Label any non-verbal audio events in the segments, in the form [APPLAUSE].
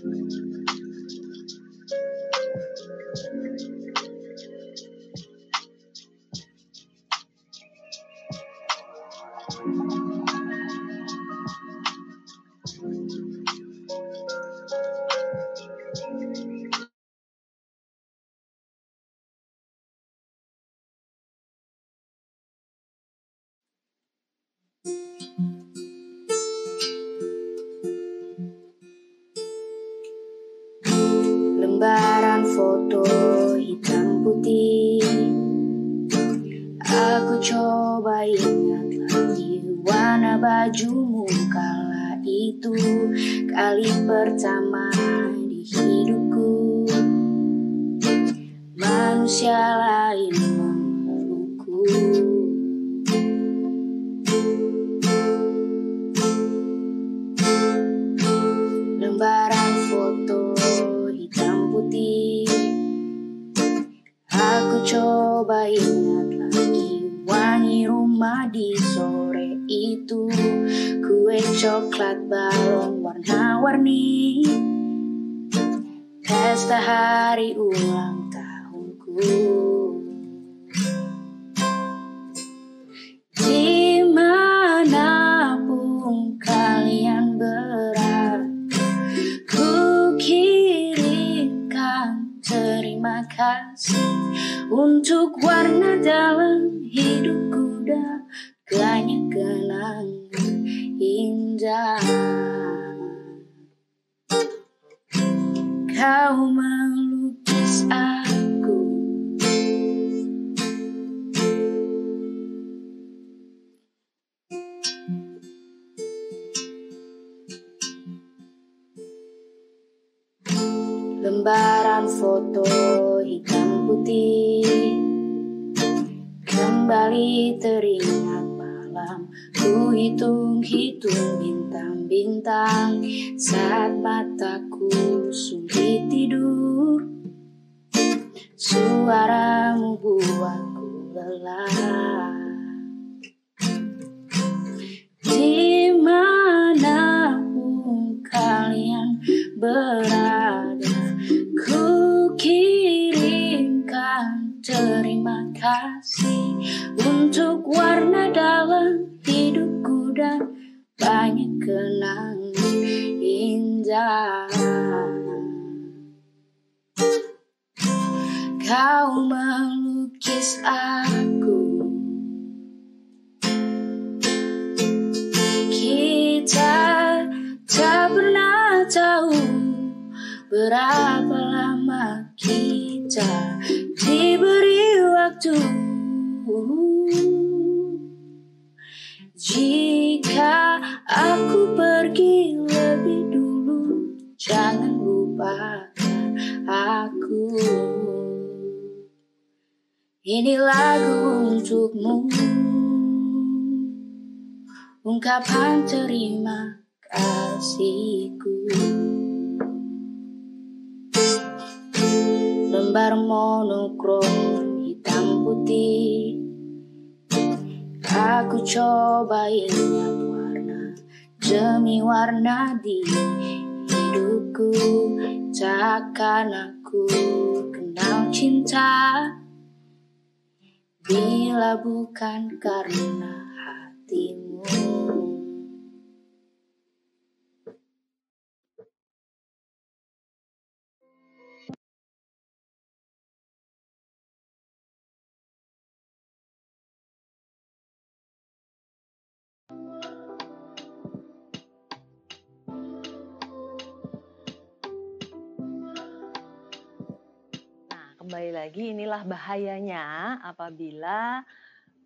Jesus. Kenangan indah. Kau melukis aku. Kita tak pernah tahu Berapa lama kita diberi waktu Jika aku pergi lebih dulu Jangan lupakan aku. Ini lagu untukmu. Ungkapan terima kasihku. Lembar monokrom hitam putih Aku coba ingat warna Demi warna di hidupku. Takkan aku kenal cinta? Bila bukan karena hatimu lagi inilah bahayanya apabila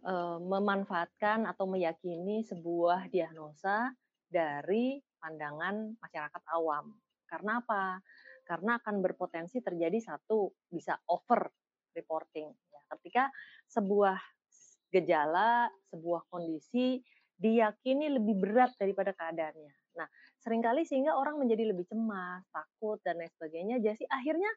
uh, memanfaatkan atau meyakini sebuah diagnosa dari pandangan masyarakat awam. Karena apa? Karena akan berpotensi terjadi satu bisa over reporting. Ya, ketika sebuah gejala, sebuah kondisi diyakini lebih berat daripada keadaannya. Nah, sering kali sehingga orang menjadi lebih cemas, takut dan lain sebagainya. Jadi akhirnya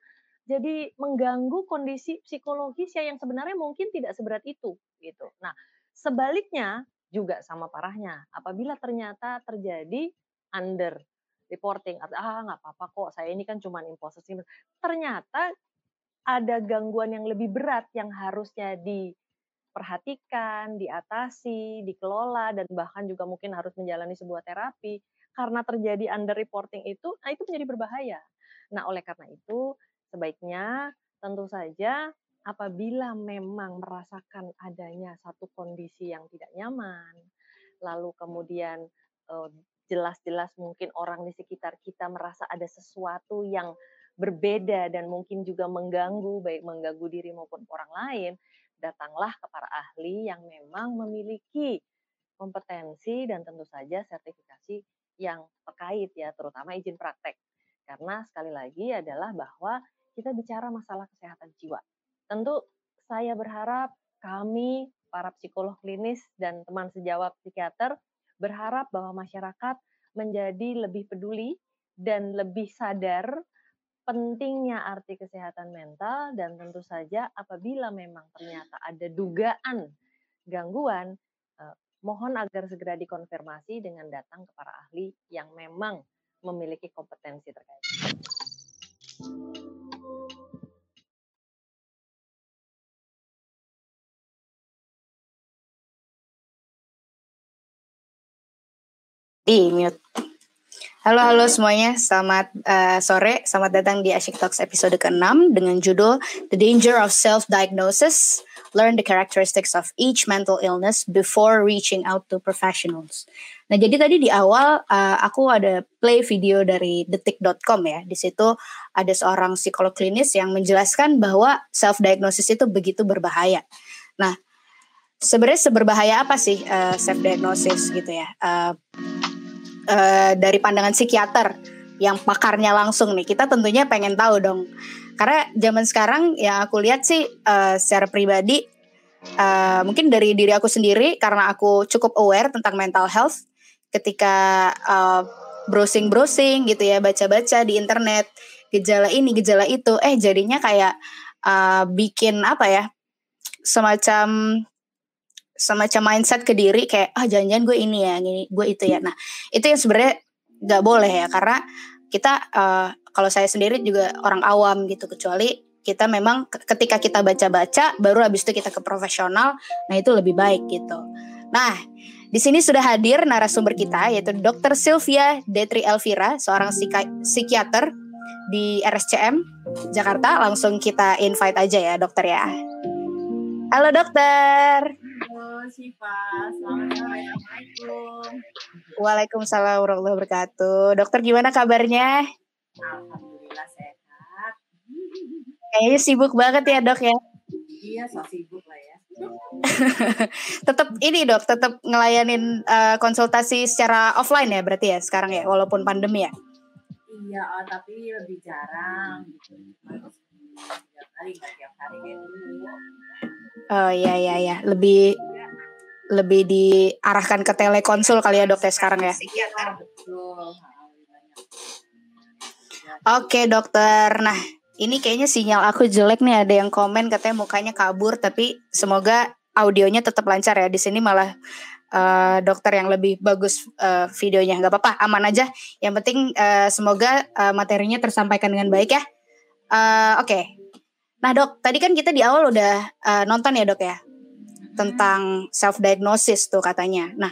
jadi mengganggu kondisi psikologis ya yang sebenarnya mungkin tidak seberat itu gitu. Nah, sebaliknya juga sama parahnya apabila ternyata terjadi under reporting atau ah nggak apa-apa kok saya ini kan cuma imposter syndrome. Ternyata ada gangguan yang lebih berat yang harusnya diperhatikan, diatasi, dikelola dan bahkan juga mungkin harus menjalani sebuah terapi karena terjadi under reporting itu, nah itu menjadi berbahaya. Nah, oleh karena itu Sebaiknya tentu saja apabila memang merasakan adanya satu kondisi yang tidak nyaman, lalu kemudian jelas-jelas mungkin orang di sekitar kita merasa ada sesuatu yang berbeda dan mungkin juga mengganggu, baik mengganggu diri maupun orang lain, datanglah ke para ahli yang memang memiliki kompetensi dan tentu saja sertifikasi yang terkait ya, terutama izin praktek. Karena sekali lagi adalah bahwa kita bicara masalah kesehatan jiwa. Tentu saya berharap kami para psikolog klinis dan teman sejawat psikiater berharap bahwa masyarakat menjadi lebih peduli dan lebih sadar pentingnya arti kesehatan mental dan tentu saja apabila memang ternyata ada dugaan gangguan eh, mohon agar segera dikonfirmasi dengan datang ke para ahli yang memang memiliki kompetensi terkait. Di mute. Halo halo semuanya, selamat uh, sore, selamat datang di Asyik Talks episode ke-6 dengan judul The Danger of Self-Diagnosis, Learn the Characteristics of Each Mental Illness Before Reaching Out to Professionals. Nah jadi tadi di awal uh, aku ada play video dari detik.com ya, di situ ada seorang psikolog klinis yang menjelaskan bahwa self-diagnosis itu begitu berbahaya. Nah sebenarnya seberbahaya apa sih uh, self-diagnosis gitu ya? Uh, uh, dari pandangan psikiater yang pakarnya langsung nih. Kita tentunya pengen tahu dong. Karena zaman sekarang yang aku lihat sih uh, secara pribadi uh, mungkin dari diri aku sendiri karena aku cukup aware tentang mental health ketika uh, browsing gitu ya baca baca di internet gejala ini gejala itu eh jadinya kayak uh, bikin apa ya semacam semacam mindset ke diri kayak ah jangan-jangan gue ini ya ini gue itu ya. Nah itu yang sebenarnya nggak boleh ya karena kita uh, kalau saya sendiri juga orang awam gitu kecuali kita memang ketika kita baca-baca baru habis itu kita ke profesional nah itu lebih baik gitu. Nah di sini sudah hadir narasumber kita yaitu Dr. Sylvia Detri Elvira seorang psikiater di RSCM Jakarta. Langsung kita invite aja ya dokter ya. Halo dokter Selamat sore. Assalamualaikum. Waalaikumsalam warahmatullahi wabarakatuh. Dokter gimana kabarnya? Alhamdulillah sehat. Kayaknya sibuk banget ya dok ya. Iya, so sibuk lah ya. [LAUGHS] tetap ini dok, tetap ngelayanin uh, konsultasi secara offline ya berarti ya sekarang ya, walaupun pandemi ya. Iya, oh, tapi lebih jarang gitu. Tiap hari, tiap hari kayak dulu. Oh iya iya iya, lebih lebih diarahkan ke telekonsul kali ya dok ya sekarang ya. Oke dokter, nah ini kayaknya sinyal aku jelek nih. Ada yang komen katanya mukanya kabur tapi semoga audionya tetap lancar ya. Di sini malah uh, dokter yang lebih bagus uh, videonya. Nggak apa-apa aman aja. Yang penting uh, semoga uh, materinya tersampaikan dengan baik ya. Uh, oke. okay. Nah dok tadi kan kita di awal udah uh, nonton ya dok ya tentang self diagnosis tuh katanya. Nah,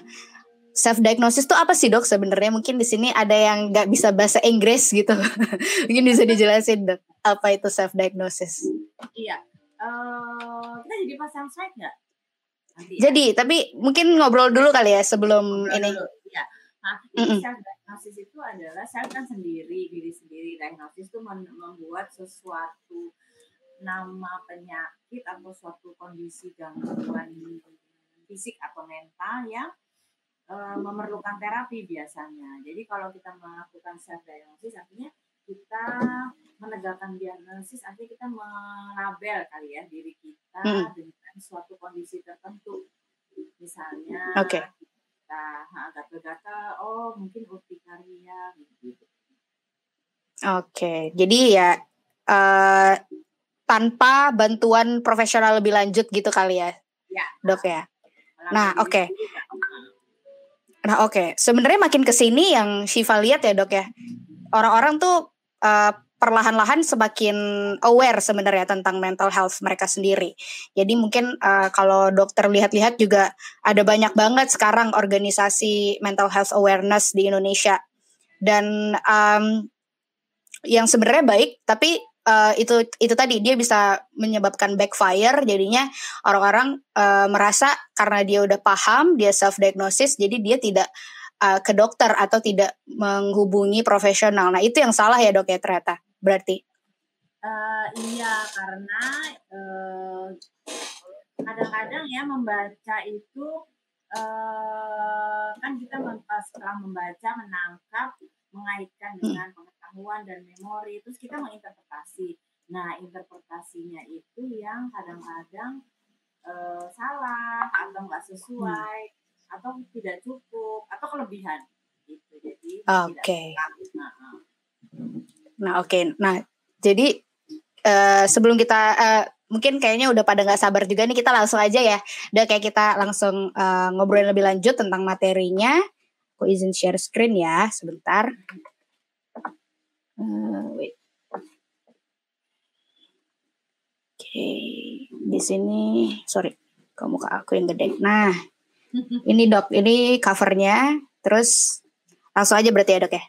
self diagnosis tuh apa sih dok sebenarnya? Mungkin di sini ada yang nggak bisa bahasa Inggris gitu. [LAUGHS] Mungkin bisa dijelasin dok apa itu self diagnosis? Iya. Uh, kita jadi pasang slide nggak? Nanti, ya? Jadi, tapi mungkin ngobrol dulu kali ya sebelum ngobrol ini. Dulu. Ya. Nah, mm -mm. self diagnosis itu adalah self kan sendiri, diri sendiri. Diagnosis itu membuat sesuatu nama penyakit atau suatu kondisi gangguan fisik atau mental yang uh, memerlukan terapi biasanya. Jadi kalau kita melakukan self diagnosis artinya kita menegakkan diagnosis artinya kita melabel kali ya diri kita hmm. dengan suatu kondisi tertentu. Misalnya okay. kita gatal-gatal, oh mungkin urtikaria gitu. Oke, okay. jadi ya uh, tanpa bantuan profesional lebih lanjut gitu kali ya, ya. dok ya. Nah oke. Okay. Nah oke, okay. sebenarnya makin ke sini yang Shiva lihat ya dok ya, orang-orang tuh uh, perlahan-lahan semakin aware sebenarnya tentang mental health mereka sendiri. Jadi mungkin uh, kalau dokter lihat-lihat juga ada banyak banget sekarang organisasi mental health awareness di Indonesia dan um, yang sebenarnya baik, tapi uh, itu itu tadi dia bisa menyebabkan backfire jadinya orang-orang uh, merasa karena dia udah paham dia self diagnosis jadi dia tidak uh, ke dokter atau tidak menghubungi profesional. Nah itu yang salah ya dok ya ternyata berarti. Uh, iya karena kadang-kadang uh, ya membaca itu uh, kan kita setelah membaca menangkap mengaitkan dengan hmm pengetahuan dan memori terus kita menginterpretasi. Nah interpretasinya itu yang kadang-kadang uh, salah atau nggak sesuai hmm. atau tidak cukup atau kelebihan. Gitu jadi oke. okay. nah nah oke. Okay. nah jadi uh, sebelum kita uh, mungkin kayaknya udah pada nggak sabar juga nih kita langsung aja ya. Udah kayak kita langsung uh, ngobrolin lebih lanjut tentang materinya aku izin share screen ya sebentar Uh, wait. Oke, okay. di sini sorry, kamu ke aku yang gede. Nah, [LAUGHS] ini dok, ini covernya. Terus langsung aja berarti ya dok ya.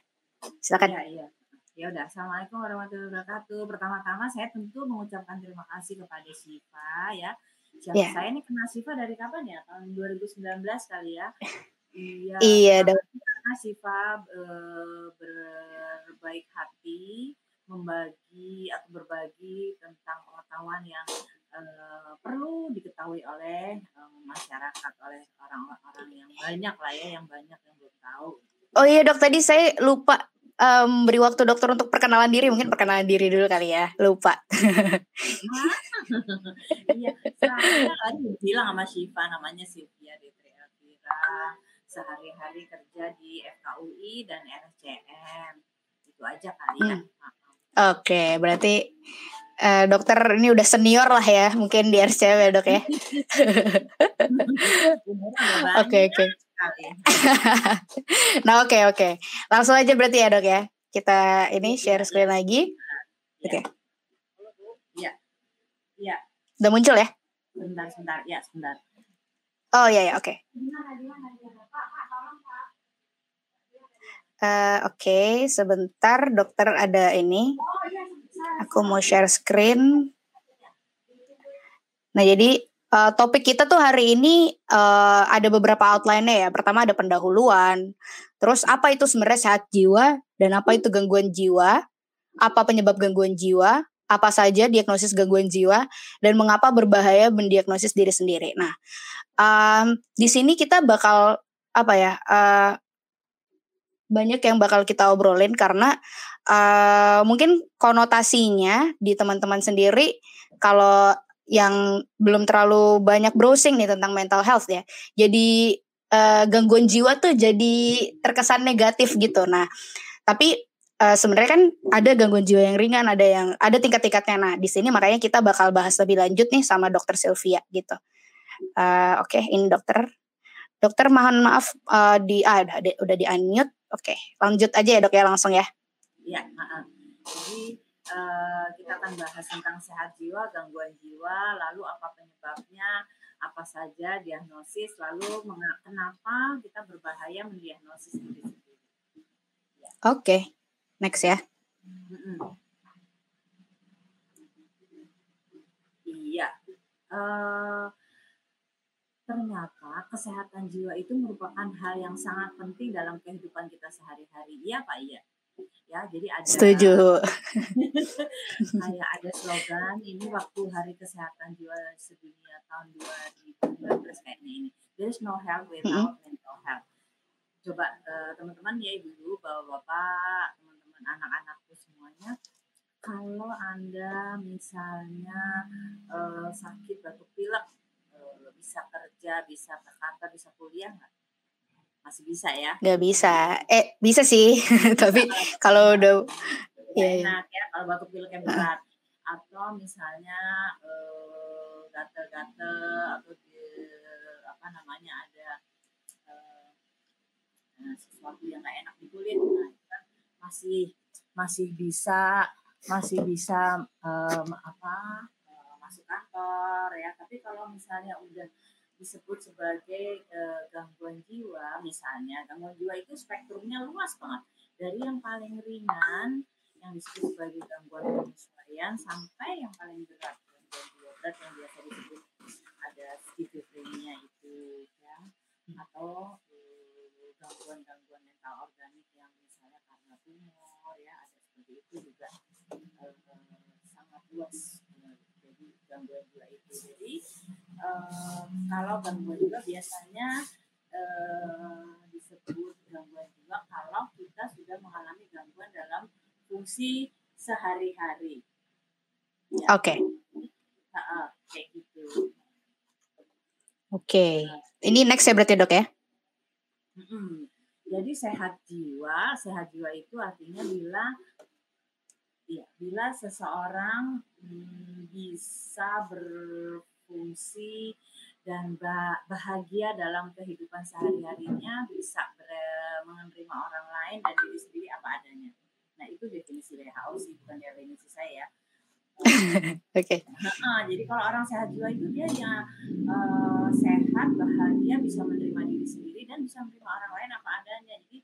Silakan. Iya, iya. Ya udah, assalamualaikum warahmatullahi wabarakatuh. Pertama-tama saya tentu mengucapkan terima kasih kepada Siva ya. Siapa yeah. saya ini kenal Siva dari kapan ya? Tahun 2019 kali ya. [LAUGHS] Iya. Iya, dok. Siva e, berbaik hati membagi atau berbagi tentang pengetahuan yang e, perlu diketahui oleh e, masyarakat oleh orang-orang yang banyak lah ya yang banyak yang belum tahu. Oh iya dok tadi saya lupa um, beri waktu dokter untuk perkenalan diri mungkin perkenalan diri dulu kali ya lupa. [LAUGHS] Iya, saya bilang sama Syifa namanya Sylvia Detri Elvira sehari-hari kerja di FKUI dan RSCM itu aja kali ya. Hmm. Oke, okay, berarti uh, dokter ini udah senior lah ya, mungkin di RSCM ya dok ya. [LAUGHS] Oke oke. nah oke okay, oke, okay. langsung aja berarti ya dok ya. Kita ini share screen lagi. Oke. Okay. Iya. Iya. Udah muncul ya? Sebentar, sebentar. Ya, sebentar. Oh iya, ya, oke. Okay. Uh, Oke, okay. sebentar dokter ada ini. Aku mau share screen. Nah, jadi uh, topik kita tuh hari ini uh, ada beberapa outline-nya ya. Pertama ada pendahuluan. Terus apa itu sebenarnya sehat jiwa dan apa itu gangguan jiwa? Apa penyebab gangguan jiwa? Apa saja diagnosis gangguan jiwa dan mengapa berbahaya mendiagnosis diri sendiri. Nah, um, di sini kita bakal apa ya uh, banyak yang bakal kita obrolin karena uh, mungkin konotasinya di teman-teman sendiri kalau yang belum terlalu banyak browsing nih tentang mental health ya jadi uh, gangguan jiwa tuh jadi terkesan negatif gitu. Nah tapi uh, sebenarnya kan ada gangguan jiwa yang ringan ada yang ada tingkat-tingkatnya. Nah di sini makanya kita bakal bahas lebih lanjut nih sama dokter Sylvia gitu. Uh, Oke, okay, ini dokter. Dokter mohon maaf uh, di ah, udah, udah di unmute. Oke, okay, lanjut aja ya dok ya langsung ya. Iya, maaf. Jadi uh, kita akan bahas tentang sehat jiwa, gangguan jiwa, lalu apa penyebabnya, apa saja diagnosis, lalu kenapa kita berbahaya mendiagnosis diri sendiri. Ya. Oke, okay. next ya. Iya. Uh, ternyata kesehatan jiwa itu merupakan hal yang sangat penting dalam kehidupan kita sehari-hari. Iya, Pak? Iya. Ya, jadi ada Setuju. [LAUGHS] kayak ada slogan ini waktu Hari Kesehatan Jiwa Sedunia tahun 2019 kayaknya ini. There is no health without mm -hmm. mental health. Coba uh, teman-teman ya ibu, bapak-bapak, teman-teman anak-anakku semuanya kalau Anda misalnya uh, sakit batuk pilek bisa kerja, bisa ke kantor, bisa kuliah nggak? Masih bisa ya? Nggak bisa. Eh, bisa sih. [LAUGHS] Tapi kalau udah... Ya, enak ya, kalau batuk pilek yang berat. Atau misalnya uh, gatel-gatel atau di, apa namanya ada uh, sesuatu yang nggak enak di kulit, nah, kan masih masih bisa masih bisa um, apa masuk kantor ya. Tapi kalau misalnya udah disebut sebagai uh, gangguan jiwa misalnya gangguan jiwa itu spektrumnya luas banget. Dari yang paling ringan yang disebut sebagai gangguan penyesuaian sampai yang paling berat gangguan jiwa berat yang biasa disebut ada skizofrenia itu ya. Atau uh, gangguan-gangguan mental organik yang misalnya karena tumor ya ada seperti itu juga uh, sangat luas gangguan jiwa itu. Jadi um, kalau gangguan jiwa biasanya um, disebut gangguan jiwa kalau kita sudah mengalami gangguan dalam fungsi sehari-hari. Ya. Oke. Okay. Uh, kayak gitu. Oke. Okay. Ini next ya berarti dok ya? Hmm. Jadi sehat jiwa, sehat jiwa itu artinya bila ya, bila seseorang hmm, bisa berfungsi dan bahagia dalam kehidupan sehari-harinya, bisa menerima orang lain dan diri sendiri apa adanya. Nah itu definisi WHO sih, bukan definisi saya. [LAUGHS] Oke. okay. Nah, jadi kalau orang sehat jiwa itu dia yang uh, sehat, bahagia, bisa menerima diri sendiri dan bisa menerima orang lain apa adanya. Jadi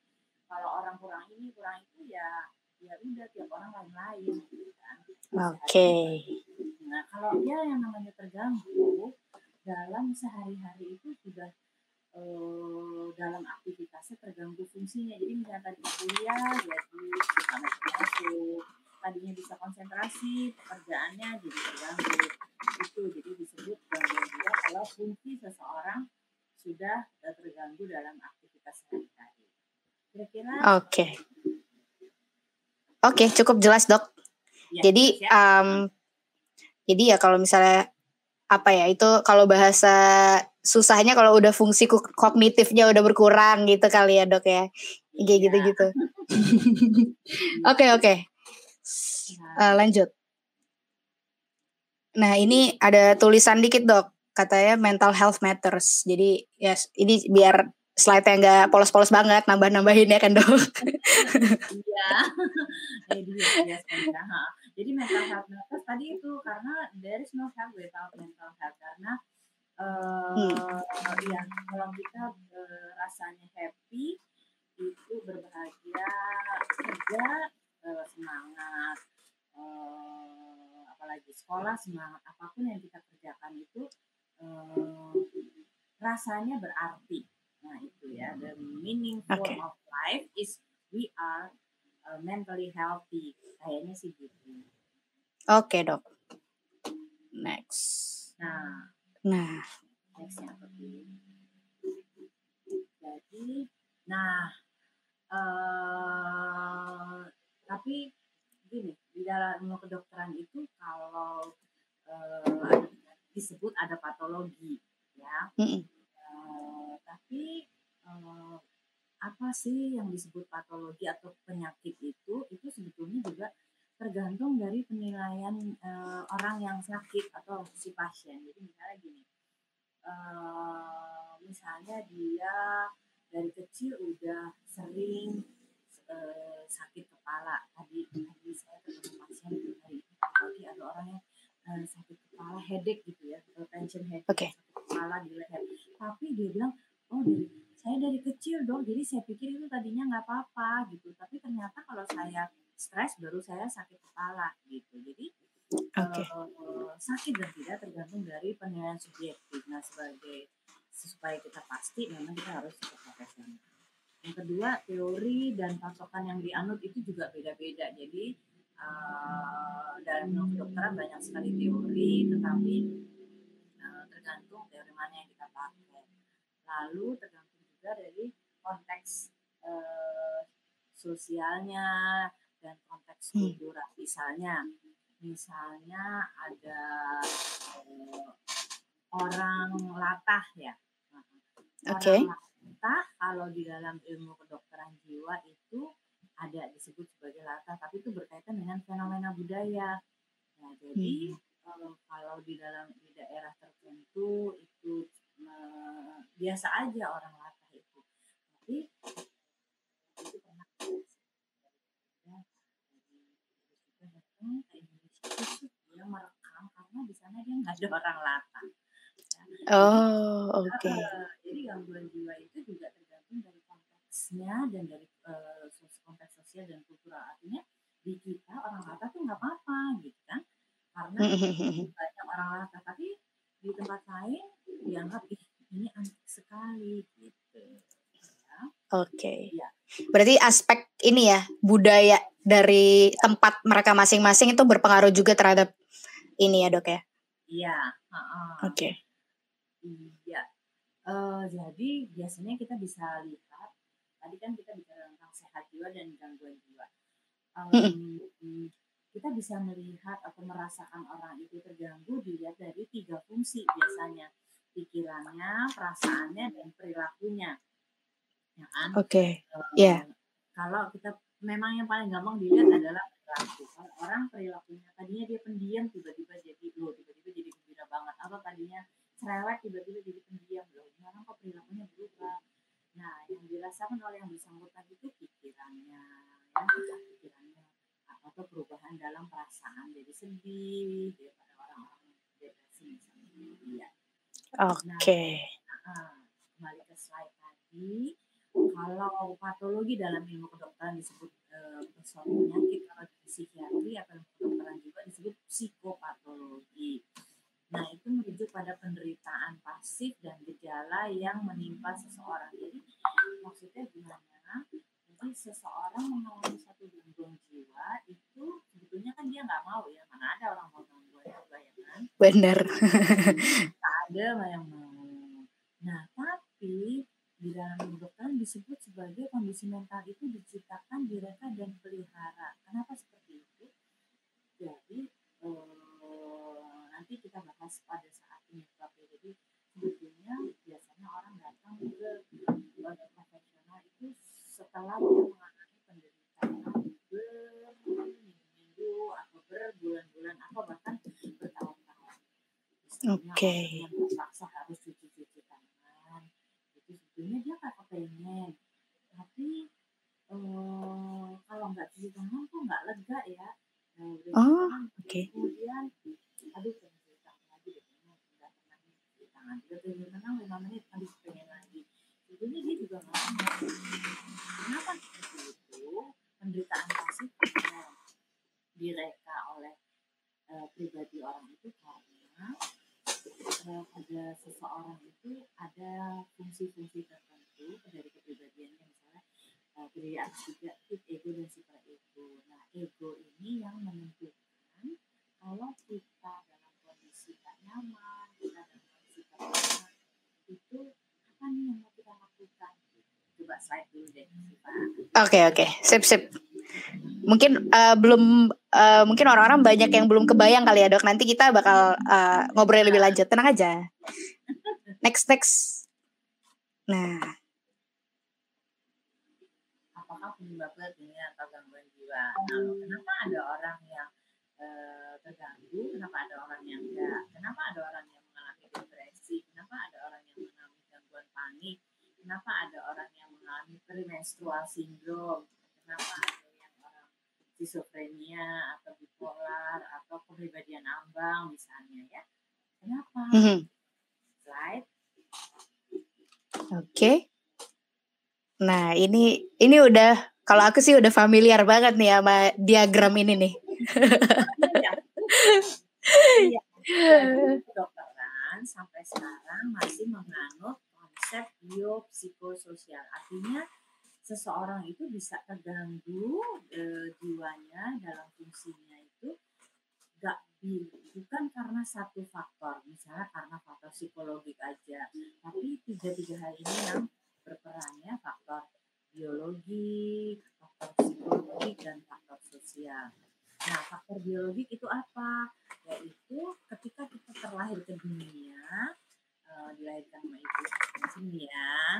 kalau orang kurang ini, kurang itu ya ya udah tiap orang lain-lain gitu kan. Oke. Okay. Nah kalau dia yang namanya terganggu dalam sehari-hari itu sudah uh, dalam aktivitasnya terganggu fungsinya. Jadi misalnya tadi kuliah jadi sama masuk, tadinya bisa konsentrasi pekerjaannya jadi terganggu itu jadi disebut gangguan juga kalau fungsi seseorang sudah terganggu dalam aktivitas sehari-hari. Kira-kira Oke. Okay. Oke, okay, cukup jelas dok. Ya, jadi, um, jadi ya kalau misalnya apa ya itu kalau bahasa susahnya kalau udah fungsi kognitifnya udah berkurang gitu kali ya dok ya, kayak ya. gitu-gitu. [LAUGHS] Oke oke, uh, lanjut. Nah ini ada tulisan dikit dok, katanya mental health matters. Jadi ya yes, ini biar slide yang nggak polos-polos banget, nambah-nambahin ya kan dok? [LAUGHS] Iya, iya Jadi mental health matters tadi itu karena there is no health without mental health karena uh, hmm. ya kalau kita uh, rasanya happy itu berbahagia kerja uh, semangat uh, apalagi sekolah semangat apa pun yang kita kerjakan itu uh, rasanya berarti Nah itu ya, the meaningful okay. of life is we are uh, mentally healthy. Kayaknya sih gitu. Oke okay, dok. Next. Nah. Nah. Nextnya apa Jadi, nah, uh, tapi gini di dalam ilmu kedokteran itu kalau uh, disebut ada patologi ya. Mm -mm Tapi uh, apa sih yang disebut patologi atau penyakit itu? Itu sebetulnya juga tergantung dari penilaian uh, orang yang sakit atau si pasien. Jadi misalnya gini uh, misalnya dia dari kecil udah sering uh, sakit kepala. Tadi tadi saya ketemu pasien hari ini ada orang yang uh, sakit kepala headache gitu ya tension headache okay. Kepala di leher. Tapi dia bilang oh dari saya dari kecil dong jadi saya pikir itu tadinya nggak apa-apa gitu. Tapi ternyata kalau saya stres baru saya sakit kepala gitu. Jadi Oke. uh, sakit dan tidak tergantung dari penilaian subjektif. Nah sebagai supaya kita pasti memang kita harus ke profesional. Yang kedua teori dan patokan yang dianut itu juga beda-beda. Jadi uh, dalam kedokteran banyak sekali teori tetapi mana yang kita pakai. Lalu tergantung juga dari konteks uh, sosialnya dan konteks Hmm. kultural. Misalnya misalnya ada uh, orang latah ya. Oke. orang latah kalau di dalam ilmu kedokteran jiwa itu ada disebut sebagai latah tapi itu berkaitan dengan fenomena budaya. Nah jadi eh, kalau di dalam di daerah tertentu itu eh, biasa aja orang latah itu. Tapi itu pernah ya, datang ke Indonesia itu dia merekam karena di sana dia nggak ada orang latah. Oh, oke. Eh, jadi gangguan jiwa itu juga tergantung dari konteksnya dan dari eh, sos- konteks sosial dan kultural. Artinya di kita orang Batak tuh nggak apa-apa gitu kan karena banyak orang Batak tapi di tempat lain dianggap ih ini antik sekali gitu ya. Oke. Iya. Berarti aspek ini ya, budaya dari tempat mereka masing-masing itu berpengaruh juga terhadap ini ya, Dok ya. Iya, heeh. Oke. Iya. Eh, jadi biasanya kita bisa lihat tadi kan kita bicara tentang sehat jiwa dan gangguan jiwa. Em, kita bisa melihat atau merasakan orang itu terganggu dilihat dari tiga fungsi biasanya pikirannya, perasaannya, dan perilakunya. Ya kan? Oke. Eh, Iya. Kalau kita memang yang paling gampang dilihat adalah perilaku. Kalau orang perilakunya tadinya dia pendiam tiba-tiba jadi loh tiba-tiba jadi gembira banget. Atau tadinya cerewet tiba-tiba jadi pendiam loh. Sekarang kok perilakunya berubah. Nah, yang dirasakan oleh yang bersangkutan itu pikirannya, ya, pikirannya atau perubahan dalam perasaan jadi sedih daripada orang-orang depresi misalnya. Iya. Oke. Nah, kembali ke slide tadi, kalau patologi dalam ilmu kedokteran disebut eh, suatu penyakit, kalau di psikiatri atau ilmu kedokteran juga disebut psikopatologi. Nah, itu merujuk pada penderitaan pasif dan gejala yang menimpa seseorang. Jadi, maksudnya gimana? Jadi, seseorang mengalami satu gangguan jiwa itu sebetulnya kan dia nggak mau ya, mana ada orang mau gangguan jiwa Benar. tak [LAUGHS] ada yang mau. Nah, tapi di dalam kedokteran disebut sebagai kondisi mental itu diciptakan, direka dan pelihara. Kenapa seperti itu? Jadi eh, nanti kita bahas pada saat penyebabnya. Jadi sebetulnya biasanya orang datang ke lembaga profesional itu setelah dia mengalami penderitaan berminggu-minggu atau berbulan-bulan atau bahkan bertahun-tahun. Misalnya Oke. orang yang terpaksa harus cuci-cuci tangan, itu sebetulnya dia nggak kepengen, tapi eh, kalau nggak cuci tangan tuh nggak lega ya. Nah, udah Oh, cuci tangan, oke. kemudian aduh pengen cuci tangan lagi deh, kayaknya nggak pernah nih cuci tangan. Udah pengen tenang lima menit, aduh pengen lagi. Sebetulnya dia juga nggak mau. Kenapa seperti itu? Penderitaan pasif karena direka oleh eh, pribadi orang itu karena eh, pada seseorang itu ada fungsi-fungsi tertentu dari kepribadiannya misalnya eh, kepribadian subjektif, ego dan super ego. Nah, ego ini yang menentukan kalau kita dalam kondisi tak nyaman, kita dalam kondisi tak nyaman, itu apa nih yang mau kita lakukan? Coba slide dulu deh, Oke, oke. Sip, sip. Mungkin eh, belum eh, mungkin orang-orang banyak yang belum kebayang kali ya, Dok. Nanti kita bakal eh, ngobrol lebih lanjut. Tenang aja. Next, next. Nah, apakah penyebabnya ini atau gangguan jiwa. Nah, kenapa ada orang yang terganggu, kenapa ada orang yang enggak, kenapa ada orang yang mengalami depresi, kenapa ada orang yang mengalami gangguan panik, kenapa ada orang yang mengalami premenstrual syndrome, kenapa ada yang orang schizophrenia atau bipolar atau kepribadian ambang misalnya ya. Kenapa? mhm. slide. Oke. Nah, ini ini udah kalau aku sih udah familiar banget nih sama diagram ini nih. Iya. Iya. Jadi kedokteran sampai sekarang masih menganut konsep biopsikososial. Artinya seseorang itu bisa terganggu eh, jiwanya dalam fungsinya itu gak bi- bukan karena satu faktor, misalnya karena faktor psikologik aja, tapi tiga-tiga hal ini yang berperannya faktor biologi, faktor psikologi, dan faktor sosial. Nah, faktor biologik itu apa? Yaitu ketika kita terlahir ke dunia, eh, dilahirkan sama ibu di sini ya,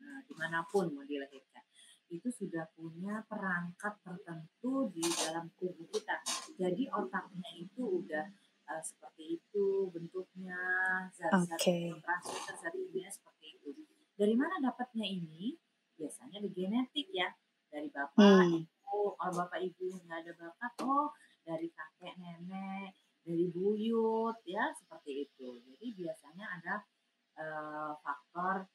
eh, di mana pun mau dilahirkan, itu sudah punya perangkat tertentu di dalam tubuh kita. Jadi otaknya itu udah eh, seperti itu bentuknya, zat-zat kimia seperti itu. Dari mana dapatnya ini? Biasanya di genetik ya, dari bapak, Hmm. ibu. Kalau bapak ibu nggak ada bakat, oh dari kakek nenek, dari buyut ya seperti itu. Jadi biasanya ada eh, faktor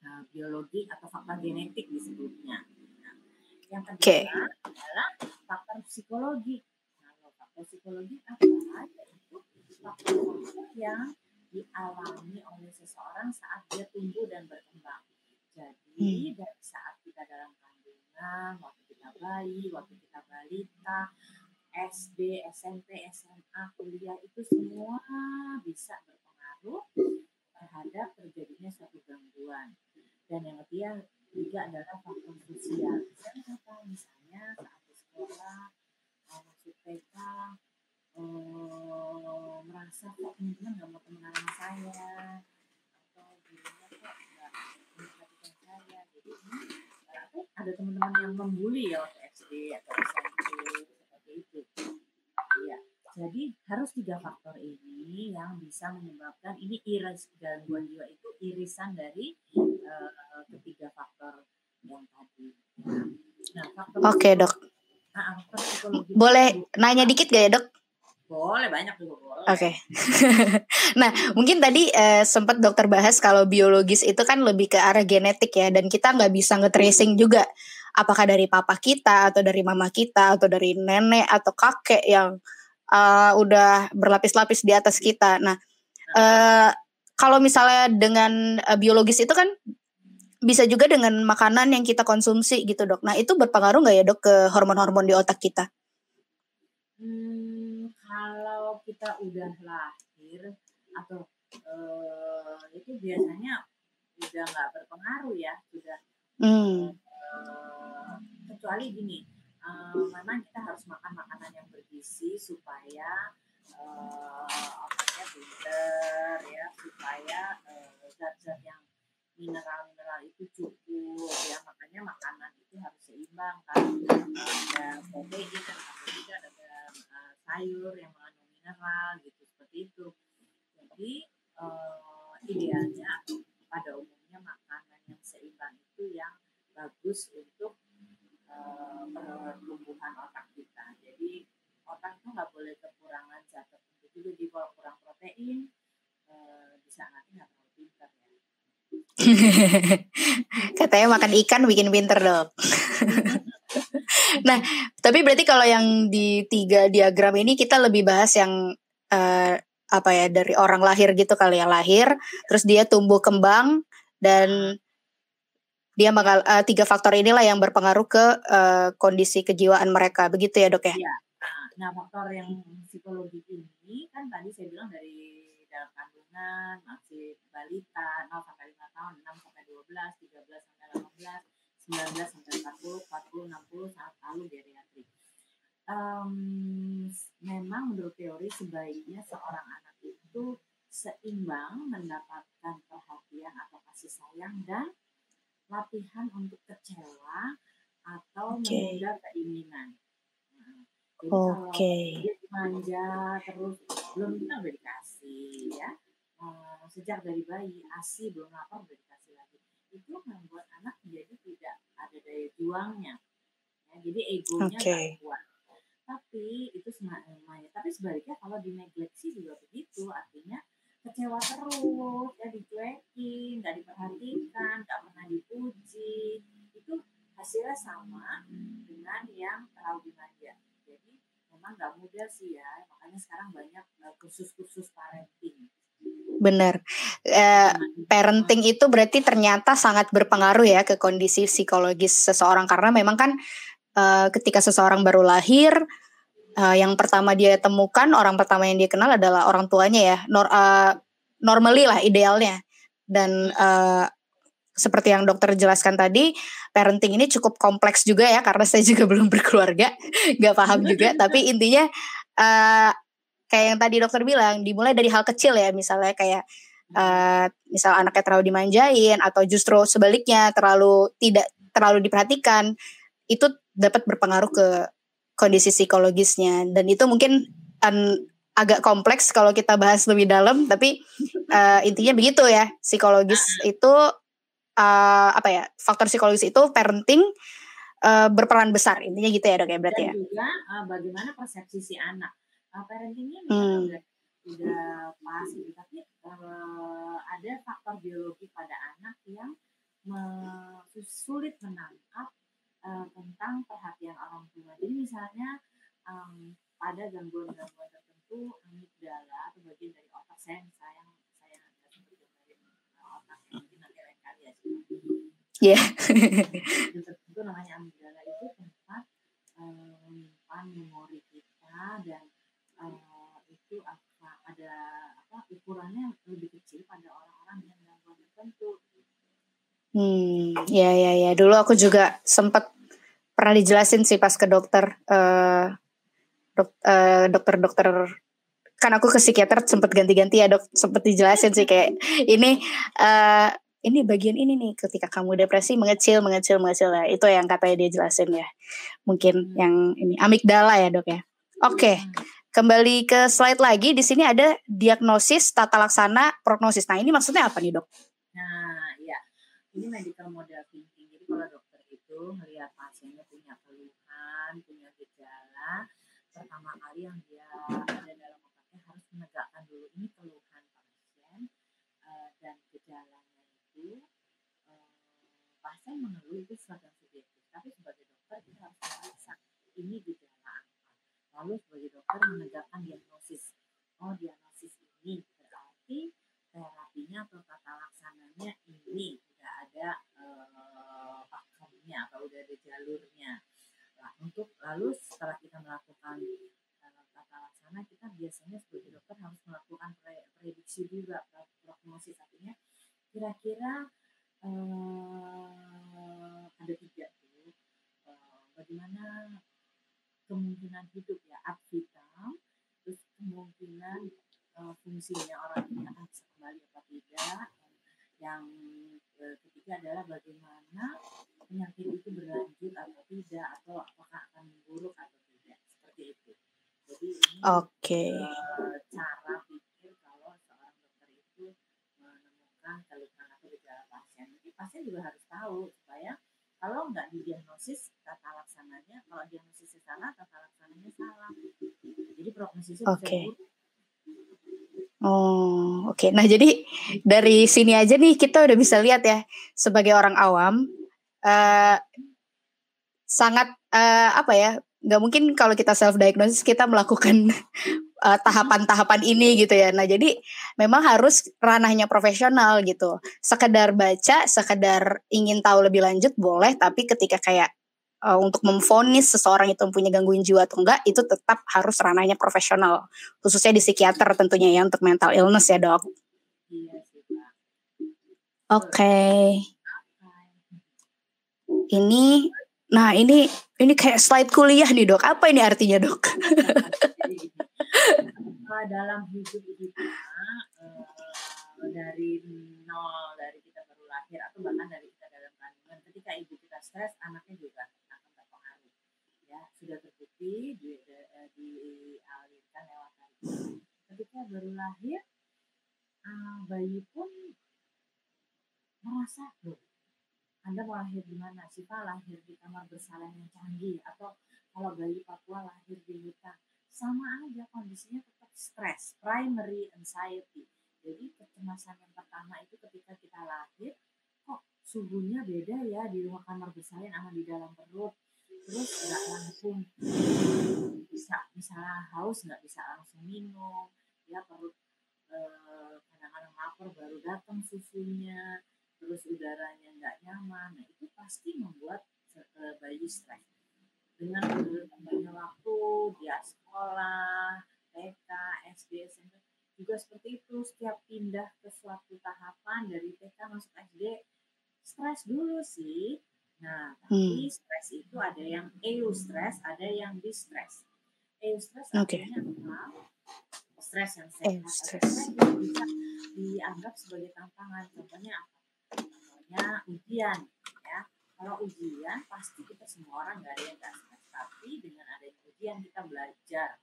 eh, biologi atau faktor genetik disebutnya. Nah, yang kedua Oke. adalah faktor psikologi. Nah, kalau faktor psikologi apa? Yaitu faktor-faktor yang dialami oleh seseorang saat dia tumbuh dan berkembang. Jadi dari saat kita dalam kandungan, waktu kita bayi, waktu kita balita, SD, SMP, SMA, kuliah itu semua bisa berpengaruh terhadap terjadinya suatu gangguan. Dan yang ketiga juga adalah faktor sosial. Misalnya? Misalnya saat di sekolah, mau masuk TK, eh, merasa kok teman-teman nggak mau temenan sama saya, atau gurunya kok nggak memperhatikan saya. Jadi ini berarti ada teman-teman yang membuli ya waktu SD atau SMP seperti itu. Iya. Jadi harus tiga faktor ini yang bisa menyebabkan ini iris gangguan jiwa itu irisan dari eh, ketiga faktor yang tadi. Nah, faktor Oke, Dok. Nah, faktor Boleh nanya dikit gak ya, Dok? boleh banyak juga boleh. Oke. [LAUGHS] nah, mungkin tadi eh, sempat dokter bahas kalau biologis itu kan lebih ke arah genetik ya, dan kita nggak bisa nge-tracing juga apakah dari papa kita atau dari mama kita atau dari nenek atau kakek yang eh, udah berlapis-lapis di atas kita. Nah, eh, kalau misalnya dengan eh, biologis itu kan bisa juga dengan makanan yang kita konsumsi gitu dok. Nah itu berpengaruh nggak ya dok ke hormon-hormon di otak kita? Hmm, kalau kita udah lahir atau eh, itu biasanya udah nggak berpengaruh ya, sudah Hmm, kecuali gini, eh, memang kita harus makan makanan yang bergizi supaya eh, otaknya pinter ya, supaya eh, zat-zat yang mineral-mineral itu cukup ya, makanya makanan itu harus seimbang kan, ada protein, ada karbohidrat, ada sayur yang mengandung mineral gitu. Seperti itu. Jadi eh, idealnya pada umumnya makanan yang seimbang itu yang bagus untuk eh, pertumbuhan otak kita. Jadi otak itu nggak boleh kekurangan zat tertentu juga. Jadi kalau kurang protein eh, bisa nanti nggak terlalu pintar ya. [LAUGHS] katanya makan ikan bikin pinter dok. nah, tapi berarti kalau yang di tiga diagram ini kita lebih bahas yang eh, apa ya dari orang lahir gitu kali ya lahir, terus dia tumbuh kembang dan dia bakal eh, tiga faktor inilah yang berpengaruh ke eh, kondisi kejiwaan mereka, begitu ya dok ya? Iya. Nah, faktor yang psikologi ini kan tadi saya bilang dari dalam kandungan masih balita 0 sampai 5 tahun, 6 sampai 12, 13 sampai 18, 19 sampai 40, 40, 60 saat lalu geriatrik. Em, memang menurut teori sebaiknya seorang anak itu seimbang mendapatkan perhatian atau kasih sayang dan latihan untuk kecewa atau Oke. menunda keinginan. Nah, jadi kalau Oke. dia manja terus belum kita udah dikasih ya Eh, sejak dari bayi asi belum lapar udah dikasih lagi itu membuat anak menjadi tidak ada daya juangnya ya, jadi egonya nggak kuat tapi itu sebenarnya tapi sebaliknya kalau dinegleksi juga begitu artinya kecewa terus ya dicuekin nggak diperhatikan nggak pernah dipuji. Itu hasilnya sama dengan yang terlalu dimanja jadi memang nggak mudah sih ya. Makanya sekarang banyak eh, kursus-kursus parenting. Benar. Eh, parenting itu berarti ternyata sangat berpengaruh ya ke kondisi psikologis seseorang. Karena memang kan eh, ketika seseorang baru lahir uh, yang pertama dia temukan orang pertama yang dia kenal adalah orang tuanya ya. Nor, uh, normally lah idealnya. Dan uh, seperti yang dokter jelaskan tadi parenting ini cukup kompleks juga ya karena saya juga [LAUGHS] belum berkeluarga. Nggak paham juga. Tapi intinya uh, kayak yang tadi dokter bilang dimulai dari hal kecil ya. Misalnya kayak uh, misal anaknya terlalu dimanjain atau justru sebaliknya terlalu tidak terlalu diperhatikan itu dapat berpengaruh ke kondisi psikologisnya. Dan itu mungkin um, agak kompleks kalau kita bahas lebih dalam tapi uh, intinya begitu ya. Psikologis itu uh, apa ya faktor psikologis itu parenting uh, berperan besar. Intinya gitu ya dok ya berarti dan ya. juga uh, bagaimana persepsi si anak. Uh, parentingnya hmm. udah udah pas gitu tapi uh, ada faktor biologi pada anak yang sulit menangkap uh, tentang perhatian orang tua. Jadi misalnya um, pada gangguan-gangguan tertentu amigdala atau bagian dari otak saya misalnya saya nggak sempat gambarin otak mungkin nanti lain kali ya. Iya. tertentu namanya amigdala itu tempat menyimpan um, memori kita dan uh, itu apa ada apa ukurannya lebih kecil pada orang-orang dengan gangguan tertentu Hmm, ya ya ya. Dulu aku juga sempat pernah dijelasin sih pas ke dokter uh, dok, uh, dokter-dokter. Kan aku ke psikiater sempat ganti-ganti ya dok. Sempat dijelasin sih kayak ini uh, ini bagian ini nih ketika kamu depresi mengecil mengecil mengecil. Ya itu yang katanya dia jelasin ya. Mungkin yang ini amigdala ya dok ya. Oke okay. kembali ke slide lagi. Di sini ada diagnosis tata laksana prognosis. Nah ini maksudnya apa nih dok ini medical model thinking. Jadi kalau dokter itu melihat pasiennya punya keluhan, punya gejala, pertama kali yang dia ada dalam otaknya harus menegakkan dulu ini keluhan pasien uh, dan gejalanya itu uh, pasien mengeluh itu yang subjektif. Tapi sebagai dokter kita harus memeriksa ini gejala apa. Lalu sebagai dokter menegakkan diagnosis. Oh diagnosis ini berarti terapinya atau tata laksananya ini ada uh, pakemnya atau udah ada jalurnya. Nah, untuk lalu setelah kita melakukan uh, tata laksana, kita biasanya sebagai dokter harus melakukan pre prediksi juga prognosis artinya kira-kira uh, ada tiga tuh uh, bagaimana kemungkinan hidup ya ad vitam terus kemungkinan uh, fungsinya orang ini akan bisa kembali apa tidak yang ketiga adalah bagaimana penyakit itu berlanjut atau tidak atau apakah akan memburuk atau tidak seperti itu jadi ini okay. uh, cara pikir kalau seorang dokter itu menemukan keluhan atau gejala pasien jadi pasien juga harus tahu supaya kalau nggak didiagnosis tata laksananya kalau diagnosisnya salah tata laksananya salah jadi prognosisnya okay. Oh, oke. Okay. Nah, jadi dari sini aja nih kita udah bisa lihat ya sebagai orang awam uh, sangat uh, apa ya? Gak mungkin kalau kita self diagnosis kita melakukan uh, [LAUGHS] tahapan-tahapan ini gitu ya. Nah, jadi memang harus ranahnya profesional gitu. Sekedar baca, sekedar ingin tahu lebih lanjut boleh, tapi ketika kayak uh, untuk memfonis seseorang itu mempunyai gangguan jiwa atau enggak itu tetap harus ranahnya profesional khususnya di psikiater tentunya ya untuk mental illness ya dok. Oke. Okay. Ini nah ini ini kayak slide kuliah nih dok. Apa ini artinya dok? [LAUGHS] dalam hidup kita uh, dari nol dari kita baru lahir atau bahkan dari kita dalam kandungan ketika ibu kita stres anaknya juga sudah terbukti di, di, eh, dialirkan lewat tadi. Ketika baru lahir, uh, bayi pun merasa loh, Anda mau lahir di mana? Siapa lahir di kamar bersalin yang canggih atau kalau bayi Papua lahir di hutan, sama aja kondisinya tetap stres, primary anxiety. Jadi kecemasan yang pertama itu ketika kita lahir, kok suhunya beda ya di rumah kamar bersalin sama di dalam perut. Terus nggak langsung bisa misalnya haus nggak bisa langsung minum, ya perut eh, kadang-kadang lapar baru datang susunya, terus udaranya nggak nyaman. Nah itu pasti membuat eh, bayi stres. Dengan bertambahnya waktu dia sekolah, TK, SD, SMP juga seperti itu setiap pindah ke suatu tahapan dari TK masuk SD stres dulu sih nah tapi hmm. stres itu ada yang eustress ada yang distress. Eustress okay. artinya apa? Stres yang sehat. Stres yang bisa dianggap sebagai tantangan. Contohnya apa? Contohnya ujian ya. Kalau ujian pasti kita semua orang nggak ada yang nggak stres. Tapi dengan adanya ujian kita belajar.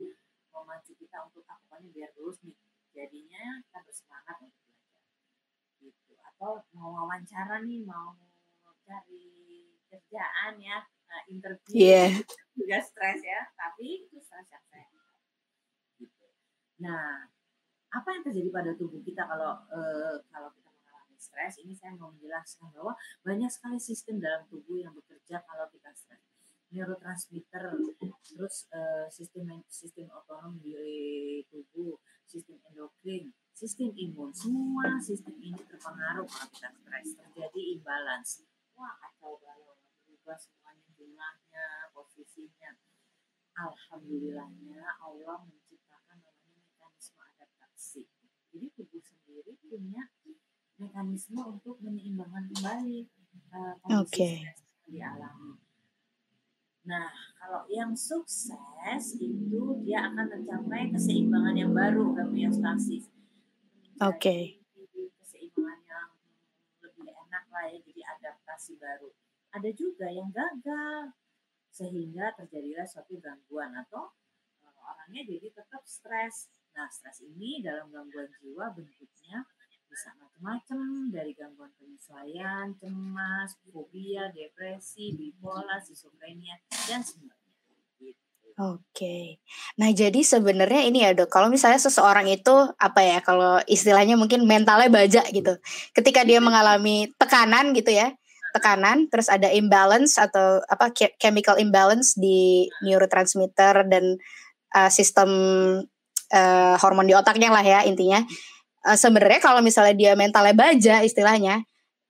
Memacu kita untuk lakukannya biar lulus nih. Jadinya kita bersemangat untuk belajar. Gitu. Atau mau wawancara nih mau cari kerjaan ya uh, interview yeah. juga stres ya tapi itu stres yang sehat gitu nah apa yang terjadi pada tubuh kita kalau uh, kalau kita mengalami stres ini saya mau menjelaskan bahwa banyak sekali sistem dalam tubuh yang bekerja kalau kita stres neurotransmitter, terus uh, sistem sistem otonom di tubuh, sistem endokrin, sistem imun, semua sistem ini terpengaruh kalau kita stres, terjadi imbalance. Wah kacau balau, berubah semuanya jumlahnya, posisinya. Alhamdulillahnya Allah menciptakan namanya mekanisme adaptasi. Jadi tubuh sendiri punya mekanisme untuk menyeimbangkan kembali uh, kondisi okay. yang dialami Nah, kalau yang sukses itu dia akan mencapai keseimbangan yang baru homeostasis. Oke. Okay. Enak lah ya, jadi adaptasi baru. Ada juga yang gagal sehingga terjadilah suatu gangguan atau eh, orangnya jadi tetap stres. Nah, stres ini dalam gangguan jiwa bentuknya bisa macam-macam dari gangguan penyesuaian, cemas, fobia, depresi, bipolar, schizophrenia dan semuanya. Oke, nah jadi sebenarnya ini ya dok, kalau misalnya seseorang itu apa ya, kalau istilahnya mungkin mentalnya baja gitu, ketika dia mengalami tekanan gitu ya, tekanan, terus ada imbalance atau apa chemical imbalance di neurotransmitter dan uh, sistem uh, hormon di otaknya lah ya intinya. Uh, sebenarnya kalau misalnya dia mentalnya baja istilahnya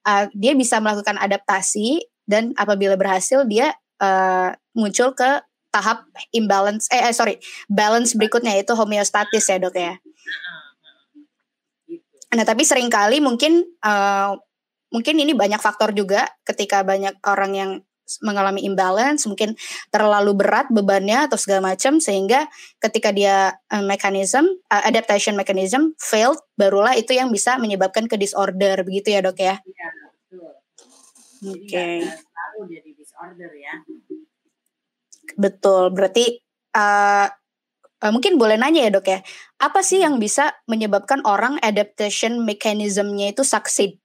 uh, dia bisa melakukan adaptasi dan apabila berhasil dia uh, muncul ke tahap imbalance eh, eh sorry balance berikutnya itu homeostatis ya dok ya nah tapi sering kali mungkin uh, mungkin ini banyak faktor juga ketika banyak orang yang mengalami imbalance, mungkin terlalu berat bebannya atau segala macam sehingga ketika dia uh, mechanism uh, adaptation mechanism failed barulah itu yang bisa menyebabkan ke disorder begitu ya, Dok ya. Iya, betul. Oke. Okay. Selalu jadi disorder ya. Betul. Berarti uh, uh, mungkin boleh nanya ya, Dok ya. Apa sih yang bisa menyebabkan orang adaptation mechanismnya itu succeed?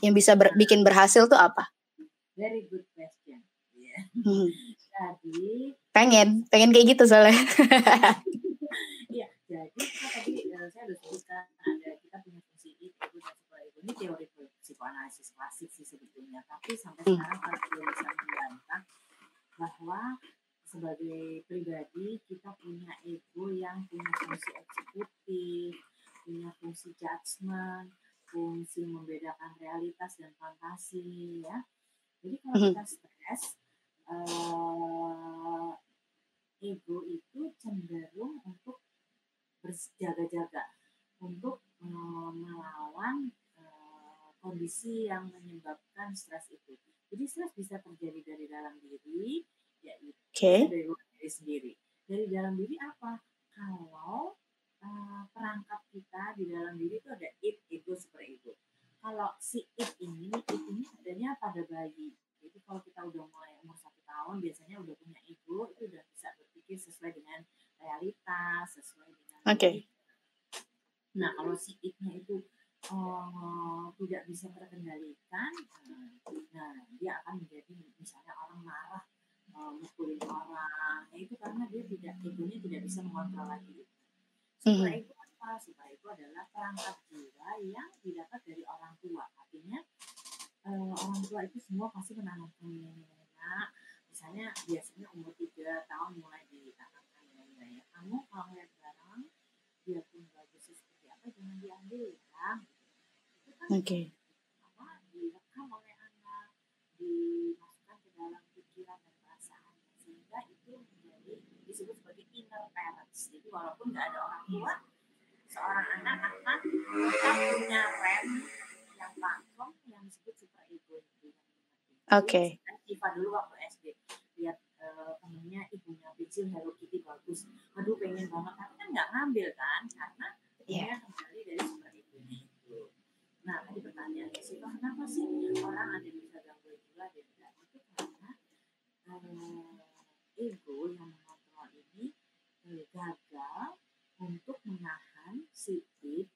Yang bisa ber bikin berhasil tuh apa? Very good Hmm. Jadi pengen, pengen kayak gitu soalnya. [LAUGHS] Iya, jadi tadi uh, saya udah sebutkan ada kita punya fungsi itu dan supaya ini teori psikoanalisis klasik sih sebetulnya. Tapi sampai hmm. sekarang kalau belum bisa membantah bahwa sebagai pribadi kita punya ego yang punya fungsi eksekutif, punya fungsi judgment, fungsi membedakan realitas dan fantasi ya. Jadi kalau hmm. kita stres, uh, ego itu cenderung untuk berjaga-jaga untuk uh, melawan uh, kondisi yang menyebabkan stres itu. Jadi stres bisa terjadi dari dalam diri, yaitu okay. dari diri sendiri. Dari dalam diri apa? Kalau uh, perangkap kita di dalam diri itu ada it, ego, super ego. Kalau si it ini, it ini adanya pada bayi. Jadi kalau kita udah mulai umur satu tahun, biasanya udah punya ego, itu udah bisa berpikir sesuai dengan realitas, sesuai dengan. Oke. Okay. Nah kalau si it-nya itu uh, tidak bisa terkendalikan, nah dia akan menjadi misalnya orang marah, uh, mukulin orang, ya itu karena dia tidak egonya tidak bisa mengontrol lagi. Super mm -hmm. ego apa? apa? Super ego adalah perangkat jiwa yang didapat dari orang tua. Artinya uh, orang tua itu semua pasti menanamkan nilai-nilai. Misalnya biasanya umur 3 tahun mulai ditanamkan nilai-nilai. Kamu kalau ngeliat barang, dia pun bagus seperti apa, jangan diambil ya. Itu kan Oke. apa direkam oleh anak, dimasukkan ke dalam pikiran dan perasaan sehingga itu menjadi disebut sebagai inner parents. Jadi walaupun nggak ada orang tua, seorang anak akan tetap punya rem yang platform yang disebut super ego. Oke. Iva dulu waktu SD lihat temennya ibunya pensil Hello Kitty bagus, aduh pengen banget tapi kan nggak ngambil kan karena Iya. dia kembali dari super egonya itu. Nah tadi pertanyaannya sih kenapa sih orang ada bisa gangguan jiwa dan itu karena eh, ego yang mengontrol ini eh, gagal untuk menahan sikit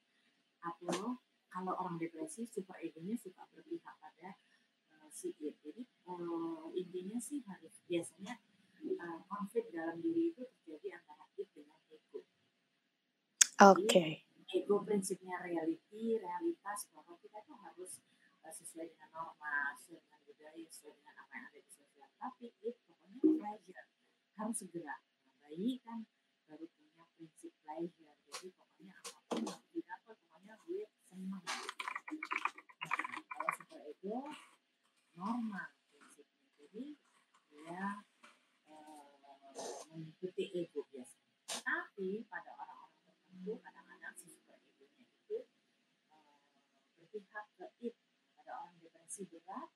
atau kalau depresi super egonya suka berpihak pada eh, si id. Jadi eh, intinya sih harus biasanya eh, konflik dalam diri itu terjadi antara id dengan ego. Oke. Ego prinsipnya reality, realitas bahwa kita tuh harus eh, sesuai dengan norma, sesuai dengan budaya, sesuai dengan apa yang ada di sosial. Tapi id pokoknya pleasure harus segera. Nah, bayi kan baru punya prinsip pleasure. Jadi pokoknya apa pun yang didapat, pokoknya gue senang. Nah, kalau super ego normal prinsipnya. Jadi dia eh, mengikuti ego biasanya. Tapi pada orang-orang tertentu kadang-kadang si super egonya itu eh, berpihak ke it. Pada orang depresi berat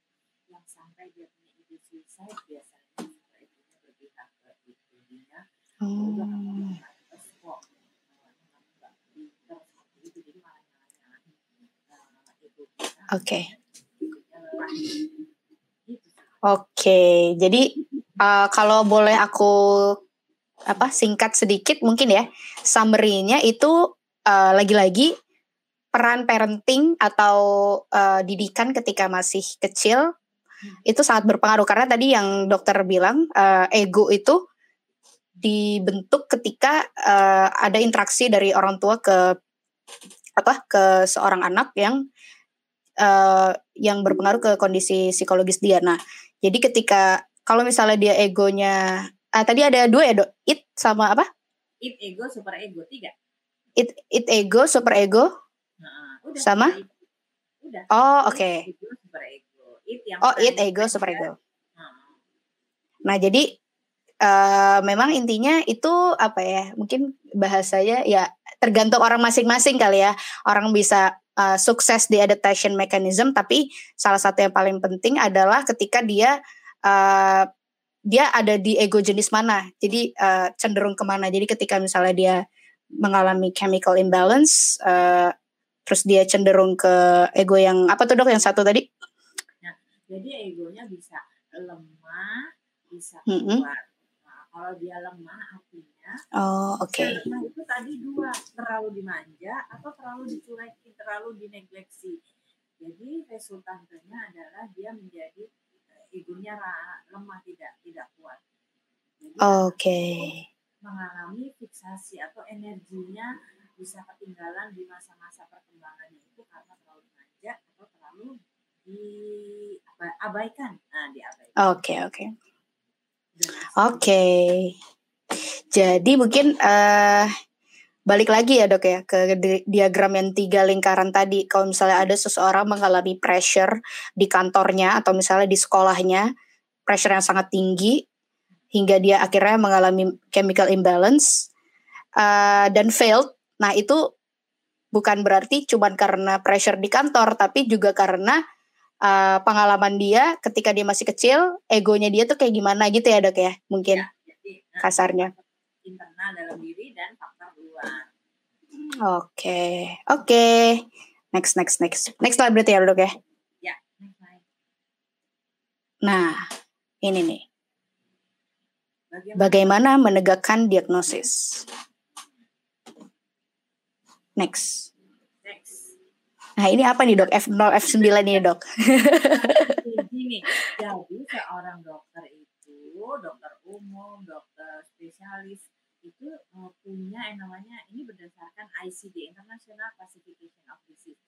yang sampai dia punya ide suicide biasanya super egonya berpihak ke it. Jadinya udah kamu Hmm. nggak terus kok eh, kamu nggak pinter seperti itu jadi malah nyalahin eh, Oke. Sih. Oke. Jadi uh, kalau boleh aku apa singkat sedikit mungkin ya summary-nya itu uh, lagi-lagi peran parenting atau uh, didikan ketika masih kecil itu sangat berpengaruh karena tadi yang dokter bilang uh, ego itu dibentuk ketika uh, ada interaksi dari orang tua ke apa ke seorang anak yang uh, yang berpengaruh ke kondisi psikologis dia. Nah, jadi ketika kalau misalnya dia egonya ah tadi ada dua ya dok, it sama apa? It ego super ego tiga. It it ego, super ego. Nah, udah Sama? ego. Udah. Oh It oke. ego super ego. It yang Oh it ego, super ego. Nah, Nah jadi eh memang intinya itu apa ya? Mungkin bahasanya ya tergantung orang masing-masing kali ya. Orang bisa eh, sukses di adaptation mechanism, tapi salah satu yang paling penting adalah ketika dia eh, dia ada di ego jenis mana. Jadi eh, cenderung ke mana. Jadi ketika misalnya dia mengalami chemical imbalance, eh, terus dia cenderung ke ego yang apa tuh dok? Yang satu tadi? jadi egonya bisa lemah, bisa kuat. Nah, kalau dia lemah artinya Oh oke. lemah itu tadi dua, terlalu dimanja atau terlalu dicuekin, terlalu dinegleksi. Jadi resultantenya adalah dia menjadi eh, egonya ra- lemah tidak tidak kuat. Oke. mengalami fiksasi atau energinya bisa ketinggalan di masa-masa perkembangannya itu karena terlalu manja atau terlalu diabaikan. Nah, diabaikan. Oke oke. Dan Oke. Jadi mungkin eh balik lagi ya dok ya ke di- diagram yang tiga lingkaran tadi. Kalau misalnya ada seseorang mengalami pressure di kantornya atau misalnya di sekolahnya, pressure yang sangat tinggi hingga dia akhirnya mengalami chemical imbalance eh, dan failed. Nah itu bukan berarti cuman karena pressure di kantor, tapi juga karena eh, pengalaman dia ketika dia masih kecil, egonya dia tuh kayak gimana gitu ya dok ya, mungkin Ya, kasarnya. Internal dalam diri dan faktor luar. Oke, oke. Next, next, next. Next slide berarti ya dok ya. Ya, next slide. Nah, ini nih. Bagaimana? Bagaimana menegakkan diagnosis? Next. Next. Nah, ini apa nih dok? F0, F9 ini dok. Gini, jadi seorang dokter itu, dokter umum, dokter spesialis itu eh, punya yang namanya ini berdasarkan ICD International Classification of Disease.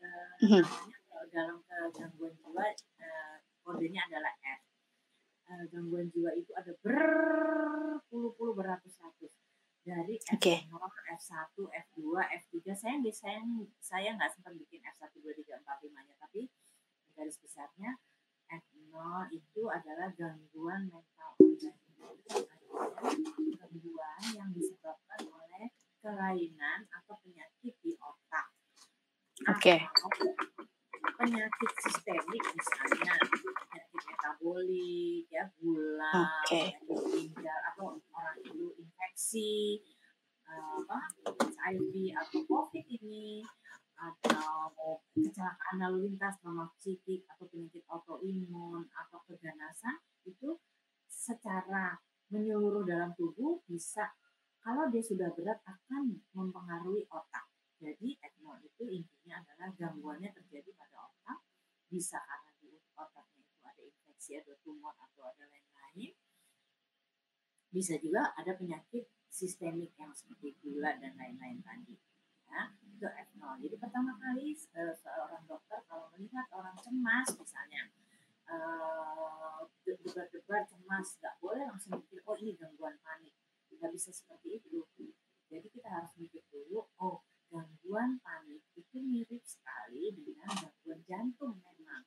Uh, namanya kalau dalam gangguan jiwa uh, kodenya adalah F. Uh, gangguan jiwa itu ada berpuluh-puluh beratus-ratus dari F0, Oke. F1, F2, F3. Saya nggak saya saya nggak sempat bikin F1, 2, 3, 4, 5 nya, tapi garis besarnya F0 itu adalah gangguan mental organisasi. Gangguan yang disebabkan oleh kelainan atau penyakit di otak. Oke. Atau penyakit sistemik misalnya penyakit metabolik ya gula Oke. penyakit ginjal atau orang itu infeksi eh, apa HIV atau COVID ini atau kecelakaan lalu lintas trauma psikik atau penyakit autoimun atau keganasan itu secara menyeluruh dalam tubuh bisa kalau dia sudah berat akan mempengaruhi otak. Jadi F0 itu intinya adalah gangguannya terjadi pada otak, bisa karena di otaknya itu ada infeksi, ada tumor atau ada lain-lain. Bisa juga ada penyakit sistemik yang seperti gula dan lain-lain tadi. Ya, itu F0. Jadi pertama kali eh, seorang dokter kalau melihat orang cemas misalnya, eh, debar-debar cemas, nggak boleh langsung mikir, oh ini gangguan panik. Nggak bisa seperti itu. Jadi kita harus mikir dulu, oh gangguan panik itu mirip sekali dengan gangguan jantung memang.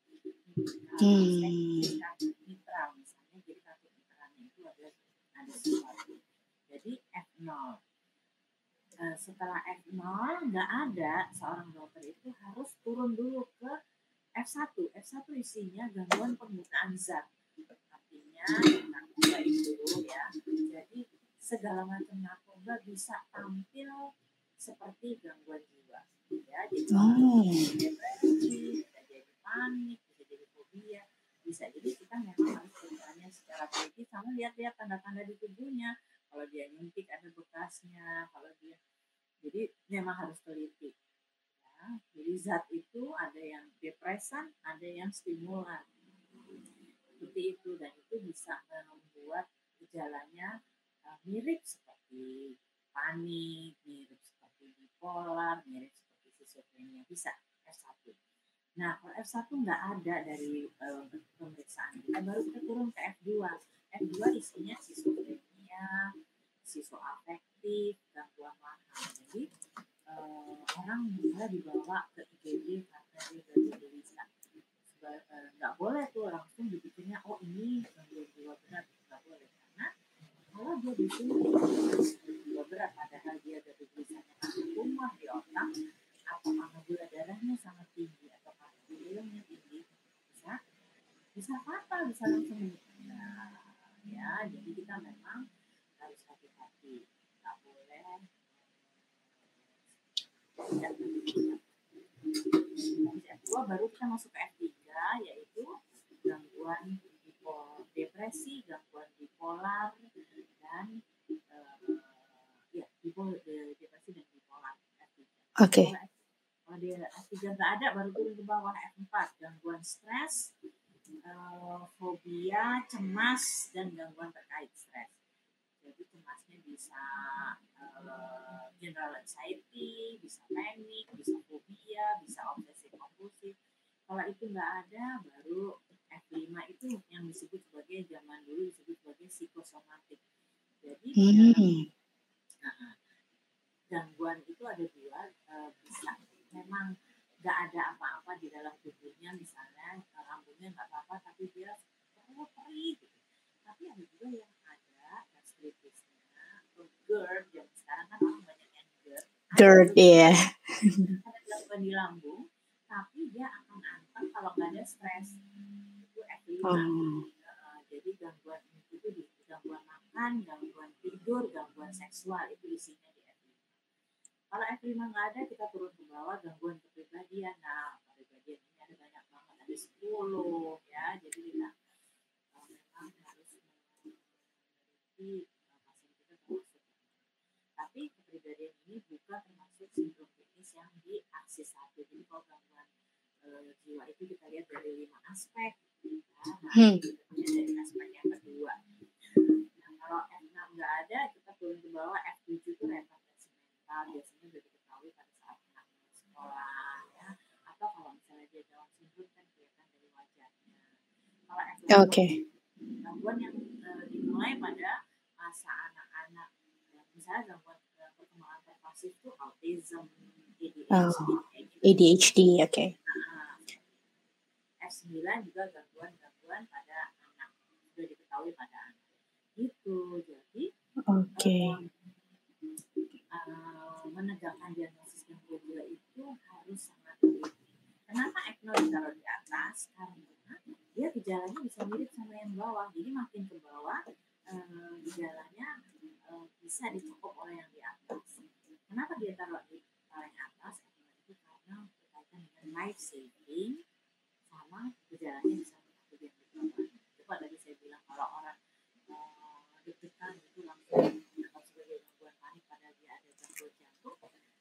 Hmm. Mitral misalnya, jadi kartu mitralnya itu ada ada sesuatu. Jadi F0. Eh, setelah F0 nggak ada, seorang dokter itu harus turun dulu ke F1. F1 isinya gangguan penggunaan zat. Artinya narkoba itu ya. Jadi segala macam narkoba bisa tampil seperti gangguan jiwa. Ya, jadi Oh. bisa jadi depresi, bisa jadi panik, bisa jadi fobia, bisa jadi kita memang harus bertanya secara teliti sama lihat-lihat tanda-tanda di tubuhnya. Kalau dia nyuntik ada bekasnya, kalau dia jadi memang harus teliti. Ya, jadi zat itu ada yang depresan, ada yang stimulan. Seperti itu dan itu bisa membuat gejalanya uh, mirip seperti panik, mirip seperti bipolar, mirip seperti schizophrenia bisa F1. Nah, kalau F1 nggak ada dari uh, pemeriksaan kita, baru kita turun ke F2. F2 isinya schizophrenia, psikoafektif, gangguan paham. Jadi uh, orang bisa dibawa ke IGD karena dia udah gelisah. Seba- eh, Nggak boleh tuh langsung dipikirnya, oh ini gangguan jiwa berat. Nggak boleh. Karena kalau dia di sini jiwa berat, padahal dia ada gelisahnya karena tumor di otak, atau karena gula darahnya sangat tinggi, atau karena gulanya tinggi, bisa bisa fatal, bisa langsung meninggal. Ya, jadi kita memang harus hati-hati. Nggak boleh tidak berlebihan. Habis F2 baru kita masuk ke F3 yaitu gangguan bipolar, depresi, gangguan bipolar dan eh, ya bipolar, de- depresi dan bipolar F3. Oke. F- Kalau di F3 nggak ada baru turun ke bawah F4 gangguan stres, eh, fobia, cemas dan gangguan terkait stres. Jadi cemasnya bisa eh, general anxiety, bisa panik, bisa fobia, bisa obsesif kompulsif. Kalau itu nggak ada, baru F5 itu yang disebut sebagai zaman dulu disebut sebagai psikosomatik. Jadi di dalam Hmm. Nah, gangguan itu ada dua, eh, bisa memang nggak ada apa-apa di dalam tubuhnya, misalnya eh, lambungnya nggak apa-apa, tapi dia perih perih gitu. Tapi ada juga yang ada gastritisnya atau GERD, yang sekarang kan orang banyak yang Juga iya. ada gangguan di lambung, tapi dia akan anteng kalau nggak ada stres. Itu F5. Oh. Uh, jadi gangguan itu tuh di gangguan makan, gangguan tidur, gangguan seksual itu isinya di F5. Kalau F5 nggak ada, kita turun ke bawah gangguan kepribadian. Nah, kepribadian ini ada banyak banget, ada 10 ya. Jadi kita uh, memang harus meneliti uh, pasien kita termasuk. Tapi kepribadian ini bukan termasuk sindrom klinis yang di aksis satu. Jadi kalau gangguan uh, jiwa itu kita lihat dari lima aspek. Ya, nah, Hmm. aspek yang kedua. Nah, kalau F6 nggak ada, kita turun ke bawah F7 itu retardasi mental. Biasanya udah diketahui sekolah ya atau kalau misalnya dia Down syndrome kan kelihatan dari wajahnya kalau Oke. Okay. gangguan yang uh, dimulai pada masa anak-anak ya, misalnya gangguan uh, perkembangan pervasif itu autism ADHD oh. ADHD oke okay. nah, F9 juga gangguan-gangguan pada anak sudah diketahui pada anak itu jadi oke okay. uh, menegakkan diagnosis gangguan jiwa itu harus sangat teliti kenapa ECNO ditaruh di atas karena dia gejalanya bisa mirip sama yang bawah jadi makin ke bawah uh, gejalanya uh, bisa dicukup oleh yang di atas kenapa dia taruh di paling atas itu karena berkaitan dengan life saving sama gejalanya bisa mencakup yang di bawah coba tadi saya bilang kalau orang uh, deg-degan itu langsung dianggap sebagai gangguan panik pada dia ada gangguan jantung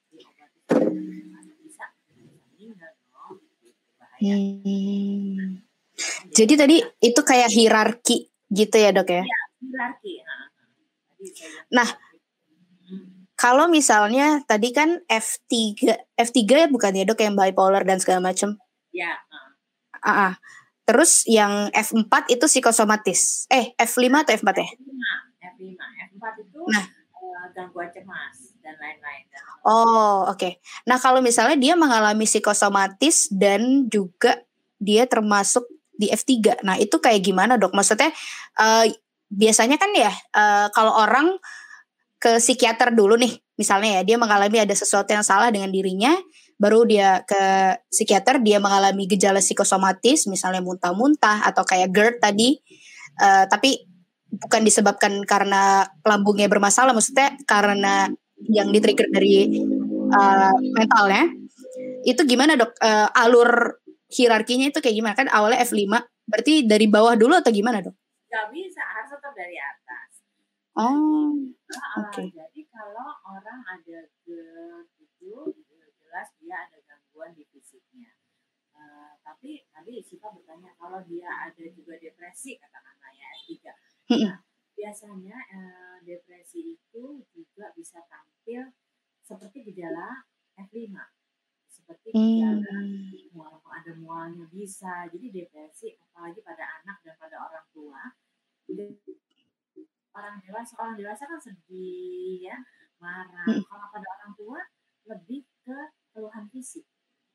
diobati bisa bisa meninggal dong bahaya hmm. Jadi tadi itu kayak hierarki gitu ya dok ya? Iya, hierarki. Nah, kalau misalnya tadi kan F3, F3 ya bukan ya dok yang bipolar dan segala macam? Ya. Uh. Uh, Terus yang F4 itu psikosomatis. Eh, F5 atau F4 ya? F5, F5. F4 itu nah. uh, gangguan cemas dan lain-lain. Oh, oke. Okay. Nah, kalau misalnya dia mengalami psikosomatis dan juga dia termasuk di F3. Nah, itu kayak gimana, Dok? Maksudnya uh, biasanya kan ya uh, kalau orang ke psikiater dulu nih, misalnya ya dia mengalami ada sesuatu yang salah dengan dirinya, baru dia ke psikiater dia mengalami gejala psikosomatis misalnya muntah-muntah atau kayak GERD tadi uh, tapi bukan disebabkan karena lambungnya bermasalah maksudnya karena yang ditrigger dari uh, mentalnya itu gimana dok uh, alur hierarkinya itu kayak gimana kan awalnya F5 berarti dari bawah dulu atau gimana dok? Gak bisa harus tetap dari atas. Oh, oke. Okay. Jadi kalau orang ada GERD itu jelas dia ada gangguan di fisiknya. Uh, tapi tadi Siva bertanya kalau dia ada juga depresi katakanlah ya S3. Nah, biasanya uh, depresi itu juga bisa tampil seperti gejala F5 seperti gejala hmm. mual ada mualnya bisa. Jadi depresi apalagi pada anak dan pada orang tua. Orang dewasa orang dewasa kan sedih ya. Marah. Hmm. kalau pada orang tua lebih ke keluhan fisik.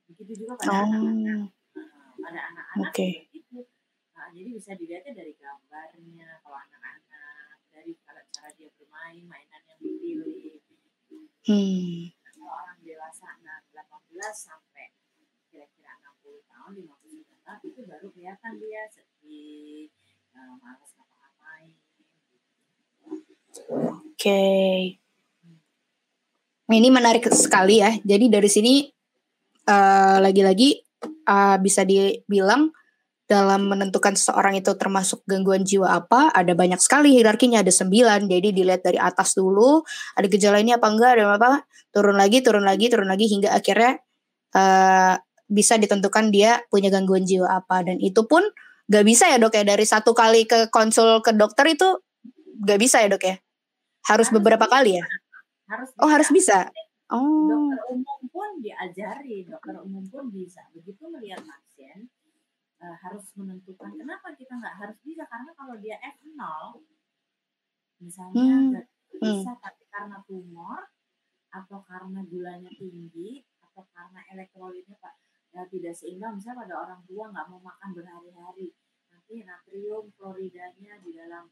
Begitu juga pada anak-anak. Uh, pada anak-anak okay. itu nah, jadi bisa dilihatnya dari gambarnya kalau anak-anak dari cara cara dia bermain mainan yang dipilih. Hmm. kalau orang dewasa nah 18 sampai kira-kira 60 tahun 59 tahun itu baru kelihatan dia sedih uh, malas ngapa-ngapain Oke. Okay. Ini menarik sekali ya. Jadi dari sini uh, lagi-lagi uh, bisa dibilang dalam menentukan seseorang itu termasuk gangguan jiwa apa, ada banyak sekali hierarkinya, ada sembilan. Jadi dilihat dari atas dulu, ada gejala ini apa enggak, ada apa, turun lagi, turun lagi, turun lagi hingga akhirnya uh, bisa ditentukan dia punya gangguan jiwa apa. Dan itu pun gak bisa ya dok ya. Dari satu kali ke konsul ke dokter itu gak bisa ya dok ya? Harus, harus beberapa bisa. kali ya? Harus oh harus bisa. oh. Dokter umum pun diajari. Dokter umum pun bisa. Begitu melihat pasien uh, harus menentukan kenapa kita nggak harus bisa. Karena kalau dia F0 misalnya Hmm. nggak bisa tapi karena tumor atau karena gulanya tinggi atau karena elektrolitnya pak ya tidak seimbang. Misalnya pada orang tua nggak mau makan berhari-hari nanti natrium kloridanya di dalam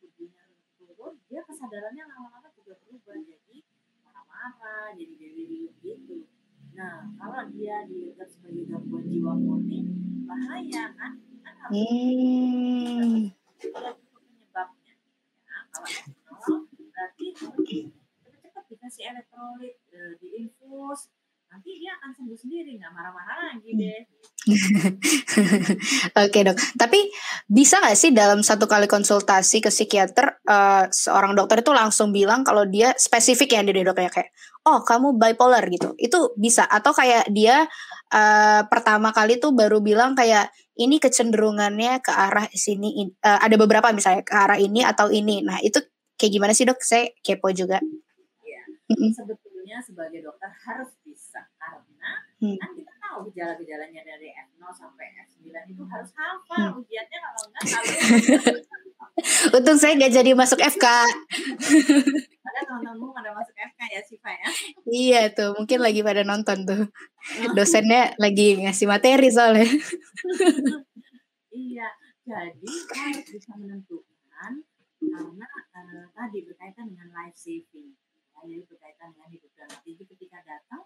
tubuhnya turun dia kesadarannya lama-lama juga berubah jadi marah-marah jadi delirium gitu. Nah kalau dia dilihat sebagai gangguan jiwa murni bahaya kan? Kan harus Hmm. penyebabnya ya, kalau nol berarti harus cepat-cepat dikasih elektrolit eh, diinfus nanti dia akan sembuh sendiri nggak marah-marah lagi deh Oke dok, tapi bisa nggak sih dalam satu kali konsultasi ke psikiater uh, seorang dokter itu langsung bilang kalau dia spesifik ya dari dok ya kayak, oh kamu bipolar gitu, itu bisa atau kayak dia uh, pertama kali tuh baru bilang kayak ini kecenderungannya ke arah sini, uh, ada beberapa misalnya ke arah ini atau ini, nah itu kayak gimana sih dok? Saya kepo juga. Iya, sebetulnya sebagai dokter harus bisa karena hmm. kan kita tahu gejala-gejalanya dari F0 sampai F9 itu harus hafal hmm. ujiannya kalau enggak [LAUGHS] kalau Untung saya nggak jadi masuk FK. Ada teman-temanmu pada masuk FK ya Siva ya? iya tuh, mungkin lagi pada nonton tuh. Dosennya lagi ngasih materi soalnya. iya, jadi harus bisa menentukan karena uh, tadi berkaitan dengan life saving. Ya, jadi berkaitan dengan hidup dan mati. Jadi ketika datang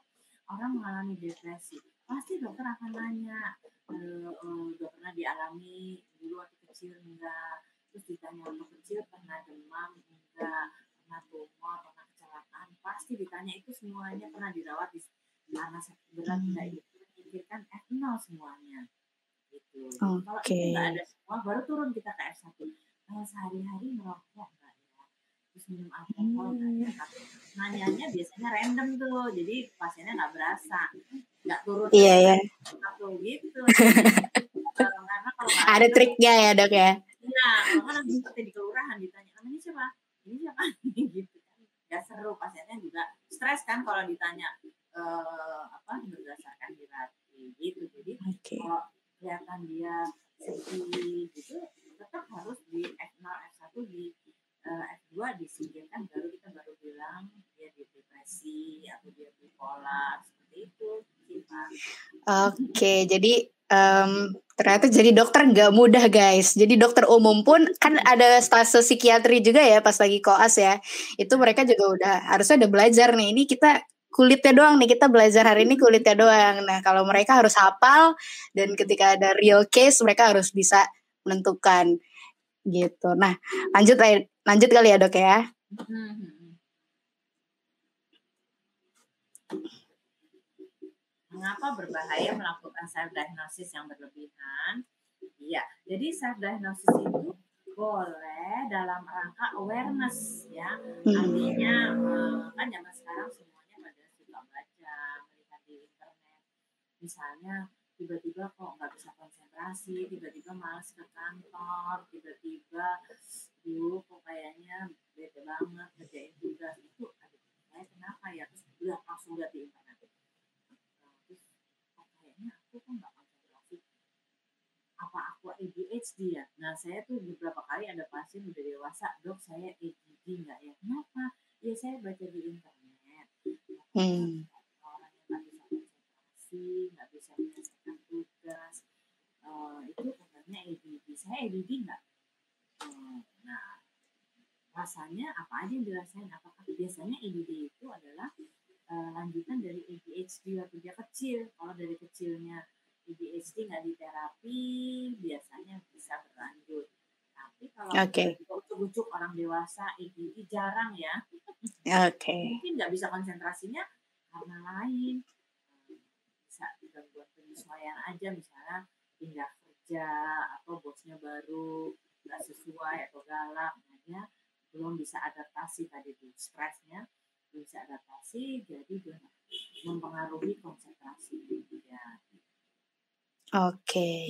orang mengalami depresi, pasti dokter akan nanya, uh, uh, udah pernah dialami dulu waktu kecil enggak? terus ditanya waktu kecil pernah demam enggak pernah tumor pernah kecelakaan pasti ditanya itu semuanya pernah dirawat di karena sakit berat hmm. enggak itu memikirkan F0 semuanya gitu okay. kalau itu enggak ada semua baru turun kita ke F1 kalau sehari-hari merokok ya terus minum alkohol hmm. ya nanyanya biasanya random tuh jadi pasiennya nggak berasa nggak turun iya yeah. gitu karena kalau ada triknya ya dok ya Iya, kalau nanti seperti di kelurahan ditanya namanya siapa? Ini siapa? [LAUGHS] gitu kan. Gak seru pasiennya juga stres kan kalau ditanya uh, apa berdasarkan hierarki gitu. Jadi okay. kalau kelihatan dia sedih gitu tetap harus di F0, F1 di uh, F2 disingkirkan baru kita baru bilang dia di depresi atau dia bipolar seperti itu Oke, jadi um, ternyata jadi dokter nggak mudah guys. Jadi dokter umum pun kan ada stase psikiatri juga ya pas lagi koas ya. Itu mereka juga udah harusnya udah belajar nih. Ini kita kulitnya doang nih kita belajar hari ini kulitnya doang. Nah kalau mereka harus hafal dan ketika ada real case mereka harus bisa menentukan gitu. Nah lanjut lanjut kali ya dok ya. Mengapa berbahaya melakukan self diagnosis yang berlebihan? Iya, jadi self diagnosis itu boleh dalam rangka awareness ya. Hmm. Artinya eh, kan zaman sekarang semuanya pada suka baca, melihat di internet. Misalnya tiba-tiba kok nggak bisa konsentrasi, tiba-tiba malas ke kantor, tiba-tiba dulu kok kayaknya beda banget kerjain tugas. Itu aduh saya kenapa ya? Terus udah langsung lihat di internet. Aku kok nggak konsentrasi? Apa aku ADHD ya? Nah saya tuh beberapa kali ada pasien udah dewasa dok saya ADHD nggak ya? Kenapa? Ya saya baca di internet. Hmm. orang yang nggak bisa konsentrasi nggak bisa menyelesaikan tugas uh, itu katanya ADHD saya ADHD nggak uh, nah rasanya apa aja yang dirasain apakah biasanya ADD itu adalah uh, lanjutan dari ADHD waktu dia kecil. Kalau dari kecilnya ADHD nggak diterapi, biasanya bisa berlanjut. Tapi kalau okay. ucuk-ucuk orang dewasa ADHD jarang ya. Oke. Okay. Mungkin nggak bisa konsentrasinya karena lain. Bisa gangguan penyesuaian aja misalnya pindah kerja atau bosnya baru nggak sesuai atau galak, nah belum bisa adaptasi tadi tuh stresnya bisa adaptasi jadi mempengaruhi konsentrasi ya. Oke. Okay.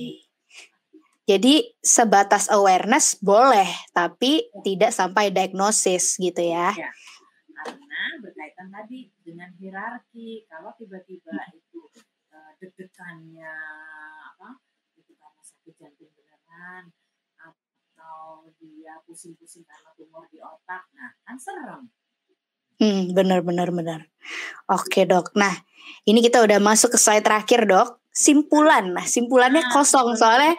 Jadi sebatas awareness boleh, tapi ya. tidak sampai diagnosis gitu ya. ya. Karena berkaitan tadi dengan hierarki. Kalau tiba-tiba itu uh, deg-degannya apa? Itu karena sakit jantung beneran atau dia pusing-pusing karena tumor di otak. Nah, kan serem. Hmm, benar benar benar. Oke, Dok. Nah, ini kita udah masuk ke slide terakhir, Dok. Simpulan. Nah, simpulannya ah, kosong soalnya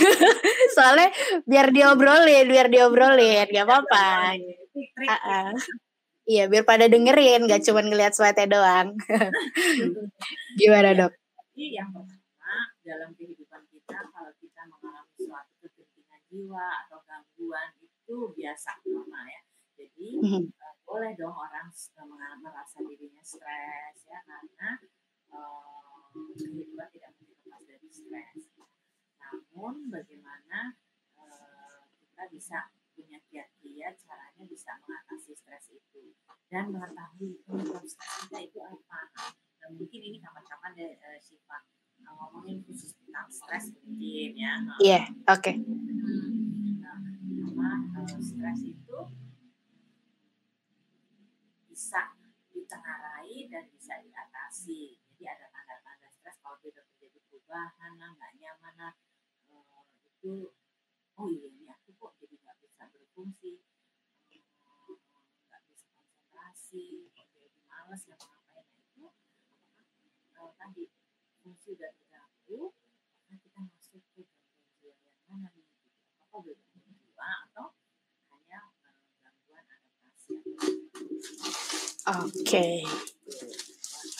[LAUGHS] soalnya biar diobrolin, biar diobrolin, gak apa-apa. Uh -uh. Iya, biar pada dengerin, gak cuma ngeliat slide-nya doang. [LAUGHS] Gimana, Dok? Jadi yang pertama dalam kehidupan kita kalau kita mengalami suatu kegentingan jiwa atau gangguan itu biasa normal ya. Jadi mm -hmm boleh dong orang merasa dirinya stres ya karena uh, kehidupan tidak mungkin lepas dari stres. Namun bagaimana uh, kita bisa punya kiat-kiat caranya bisa mengatasi stres itu dan mengetahui stres kita itu apa. Dan mungkin ini kapan-kapan deh uh, Syifa ngomongin khusus tentang stres mungkin ya. Iya, yeah, oke. Okay. Hmm, nah, karena uh, stres itu bisa ditengarai dan bisa diatasi. Jadi ada tanda tiba-tiba terjadi perubahan lah nggak nyaman lah uh, itu oh iya ini aku kok jadi nggak bisa berfungsi nggak uh, bisa konsentrasi kok jadi males ya ngapain nah, itu apakah uh, tadi fungsi udah terganggu maka kita masuk ke gangguan jiwa yang mana nih gitu. apakah udah gangguan jiwa atau hanya uh, gangguan adaptasi Oke. Okay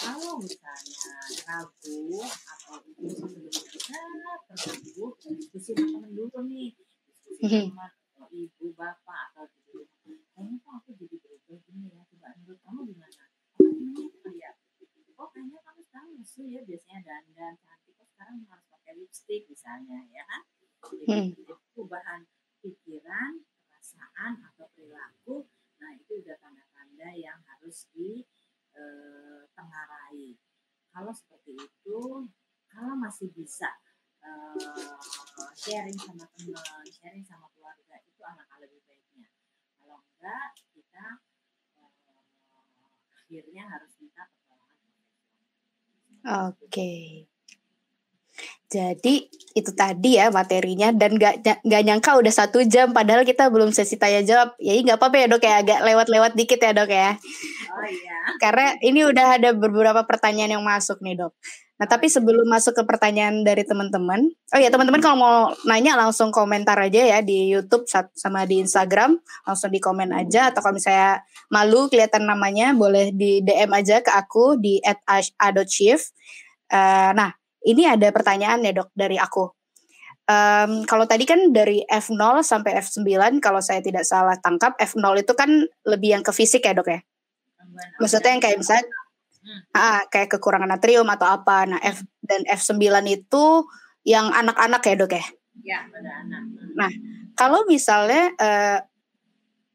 kalau misalnya ragu atau itu sebenarnya terganggu diskusi sama temen dulu nih diskusi sama ibu bapak atau gitu kayaknya kok aku jadi berubah gini ya coba menurut kamu gimana oh gimana kayak oh kayaknya kamu sekarang musuh ya biasanya dandan cantik kok sekarang harus pakai lipstick misalnya ya kan jadi perubahan pikiran perasaan atau perilaku nah itu udah tanda-tanda yang harus di eh, tengarai. Kalau seperti itu, kalau masih bisa eh, sharing sama teman, sharing sama keluarga, itu alangkah lebih baiknya. Kalau enggak, kita eh, akhirnya harus minta pertolongan Oke. Okay. Jadi itu tadi ya materinya dan gak, gak nyangka udah satu jam padahal kita belum sesi tanya jawab. Ya nggak apa-apa ya dok ya agak lewat-lewat dikit ya dok ya. Oh iya. Karena ini udah ada beberapa pertanyaan yang masuk nih dok. Nah tapi sebelum masuk ke pertanyaan dari teman-teman, oh ya teman-teman kalau mau nanya langsung komentar aja ya di YouTube sama di Instagram, langsung di komen aja atau kalau misalnya malu kelihatan namanya boleh di DM aja ke aku di @adochief. Uh, nah ini ada pertanyaan ya dok dari aku. Um, kalau tadi kan dari F0 sampai F9 kalau saya tidak salah tangkap F0 itu kan lebih yang ke fisik ya dok ya. Maksudnya yang kayak misalnya hmm. ah, kayak kekurangan natrium atau apa. Nah F dan F9 itu yang anak-anak ya dok ya. Ya anak. Nah kalau misalnya uh,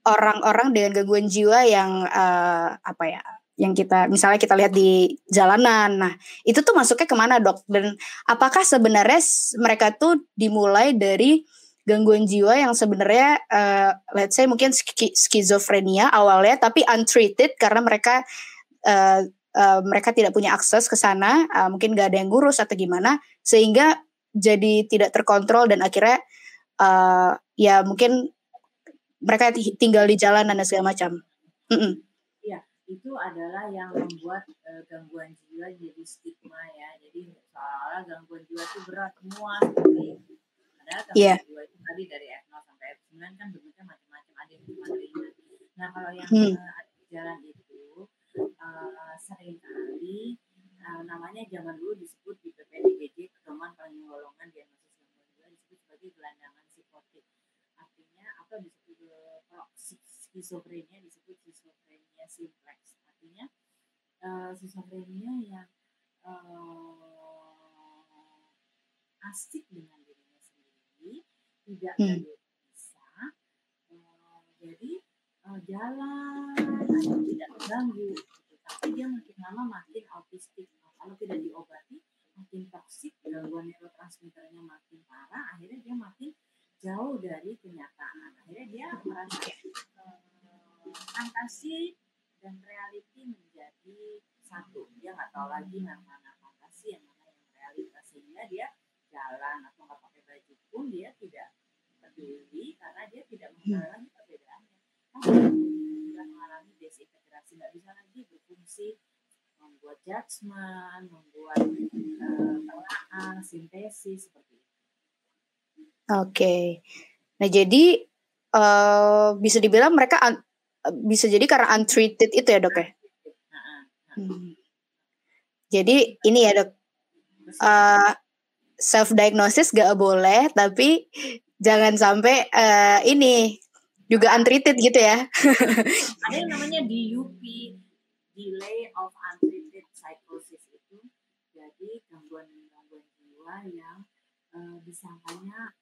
orang-orang dengan gangguan jiwa yang uh, apa ya yang kita misalnya kita lihat di jalanan. Nah, itu tuh masuknya ke mana dok? Dan apakah sebenarnya mereka tuh dimulai dari gangguan jiwa yang sebenarnya uh, let's say mungkin skizofrenia awalnya tapi untreated karena mereka uh, uh, mereka tidak punya akses ke sana, uh, mungkin gak ada yang ngurus atau gimana sehingga jadi tidak terkontrol dan akhirnya uh, ya mungkin mereka tinggal di jalanan dan segala macam. Mm -mm itu adalah yang membuat uh, gangguan jiwa jadi stigma ya. Jadi soalnya gangguan jiwa itu berat semua seperti padahal gangguan yeah. jiwa itu tadi dari F0 sampai F9 kan bentuknya macam-macam ada yang cuma ringan. Nah kalau yang hmm. uh, jalan itu uh, sering kali uh, namanya zaman dulu disebut di PPDBJ pedoman paling golongan diagnosis gangguan jiwa disebut sebagai gelandangan psikotik. Artinya apa disebut uh, skizofrenia disebut skizofrenia simplex artinya uh, skizofrenia yang uh, asik dengan dirinya sendiri tidak hmm. bisa uh, jadi uh, jalan atau tidak terganggu gitu. tapi dia makin lama makin autistik nah, kalau tidak diobati makin toksik gangguan neurotransmitternya makin parah akhirnya dia makin jauh dari kenyataan. Akhirnya dia merasa uh, fantasi dan reality menjadi satu. Dia nggak tahu lagi yang mana fantasi yang mana yang realitas sehingga dia jalan atau nggak pakai baju pun dia tidak peduli karena dia tidak mengetahui lagi perbedaannya sudah mengalami desintegrasi nggak bisa lagi berfungsi membuat judgement membuat uh, sintesis seperti itu. Oke, okay. nah jadi uh, bisa dibilang mereka bisa jadi karena untreated itu ya dok ya. Hmm. Jadi ini ya dok, uh, eh, self diagnosis gak boleh, tapi jangan sampai uh, ini juga untreated gitu ya. [LAUGHS] Ada yang namanya DUP, delay of untreated psychosis itu, jadi gangguan-gangguan jiwa yang uh, disangkanya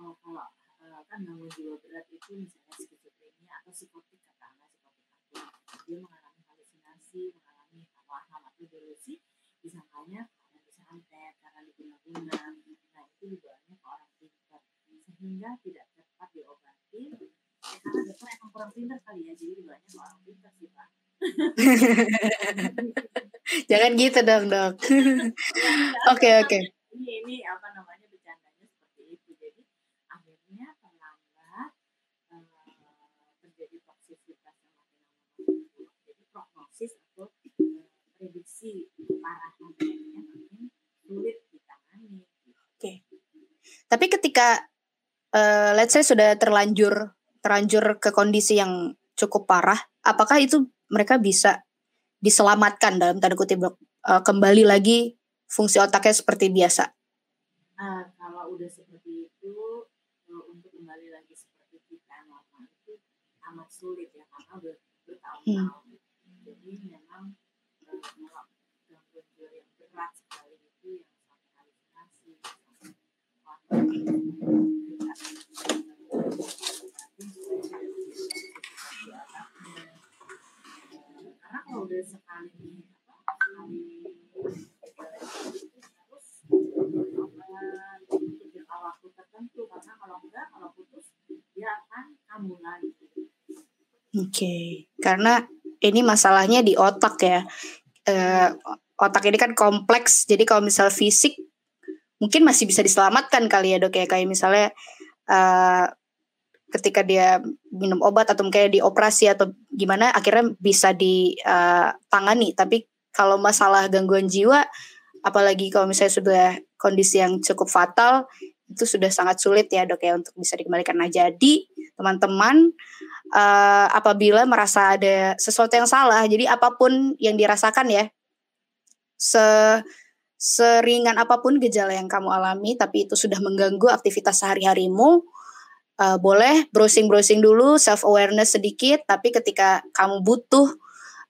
oh, kalau uh, kan gangguan jiwa berat itu misalnya skizofrenia atau psikotik dia mengalami halusinasi, mengalami waham atau delusi, disangkanya karena disantet, karena diguna-guna. Nah itu dibawaannya ke orang pintar sehingga tidak cepat diobati. Ya, karena dokter emang kurang pintar kali ya, jadi dibawaannya ke orang pintar sih pak. [LAUGHS] Jangan gitu dong dok. Oke oke. Ini ini apa namanya bercandanya seperti itu. Jadi akhirnya terlambat eh, terjadi toksisitas yang makin lama. Jadi prognosis atau eh, prediksi parahnya penyakitnya makin sulit ditangani. Tapi ketika uh, let's say sudah terlanjur terlanjur ke kondisi yang cukup parah, apakah itu mereka bisa diselamatkan dalam tanda kutip? Uh, kembali lagi fungsi otaknya seperti biasa. Nah, kalau udah seperti itu eh, untuk kembali lagi seperti kita normal itu amat sulit ya karena bertahun-tahun. Jadi memang eh, kalau gangguan jiwa yang berat sekali itu yang sampai halusinasi, sampai karena Oke, karena ini masalahnya di otak ya. Eh, otak ini kan kompleks, jadi kalau misal fisik mungkin masih bisa diselamatkan kali ya dok ya kayak misalnya eh, ketika dia minum obat atau mungkin dioperasi atau gimana akhirnya bisa ditangani. Tapi kalau masalah gangguan jiwa, apalagi kalau misalnya sudah kondisi yang cukup fatal, itu sudah sangat sulit ya dok ya untuk bisa dikembalikan. Nah jadi teman-teman uh, apabila merasa ada sesuatu yang salah, jadi apa pun yang dirasakan ya, se seringan apa pun gejala yang kamu alami, tapi itu sudah mengganggu aktivitas sehari-harimu, uh, boleh browsing-browsing dulu, self awareness sedikit, tapi ketika kamu butuh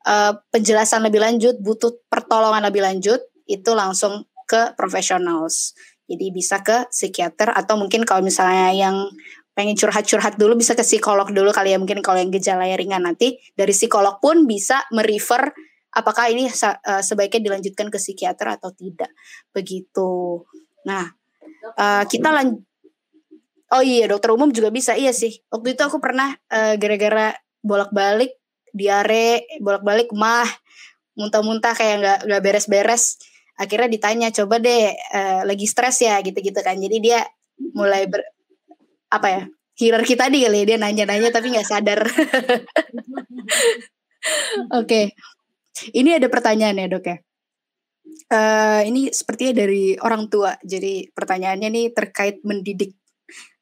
uh, penjelasan lebih lanjut, butuh pertolongan lebih lanjut, itu langsung ke professionals. Jadi bisa ke psikiater atau mungkin kalau misalnya yang pengen curhat-curhat dulu bisa ke psikolog dulu kali ya mungkin kalau yang gejalanya ringan nanti dari psikolog pun bisa merefer apakah ini uh, sebaiknya dilanjutkan ke psikiater atau tidak begitu. Nah uh, kita lanjut Oh iya dokter umum juga bisa iya sih. Waktu itu aku pernah uh, gara-gara bolak-balik diare, bolak-balik mah, muntah-muntah kayak nggak nggak beres-beres. Akhirnya ditanya coba deh uh, lagi stres ya gitu-gitu kan. Jadi dia mulai ber apa ya hierarki tadi kali ya dia nanya-nanya tapi nggak sadar. [LAUGHS] Oke, okay. Ini ada pertanyaan ya dok ya. Uh, ini sepertinya dari orang tua. Jadi pertanyaannya nih terkait mendidik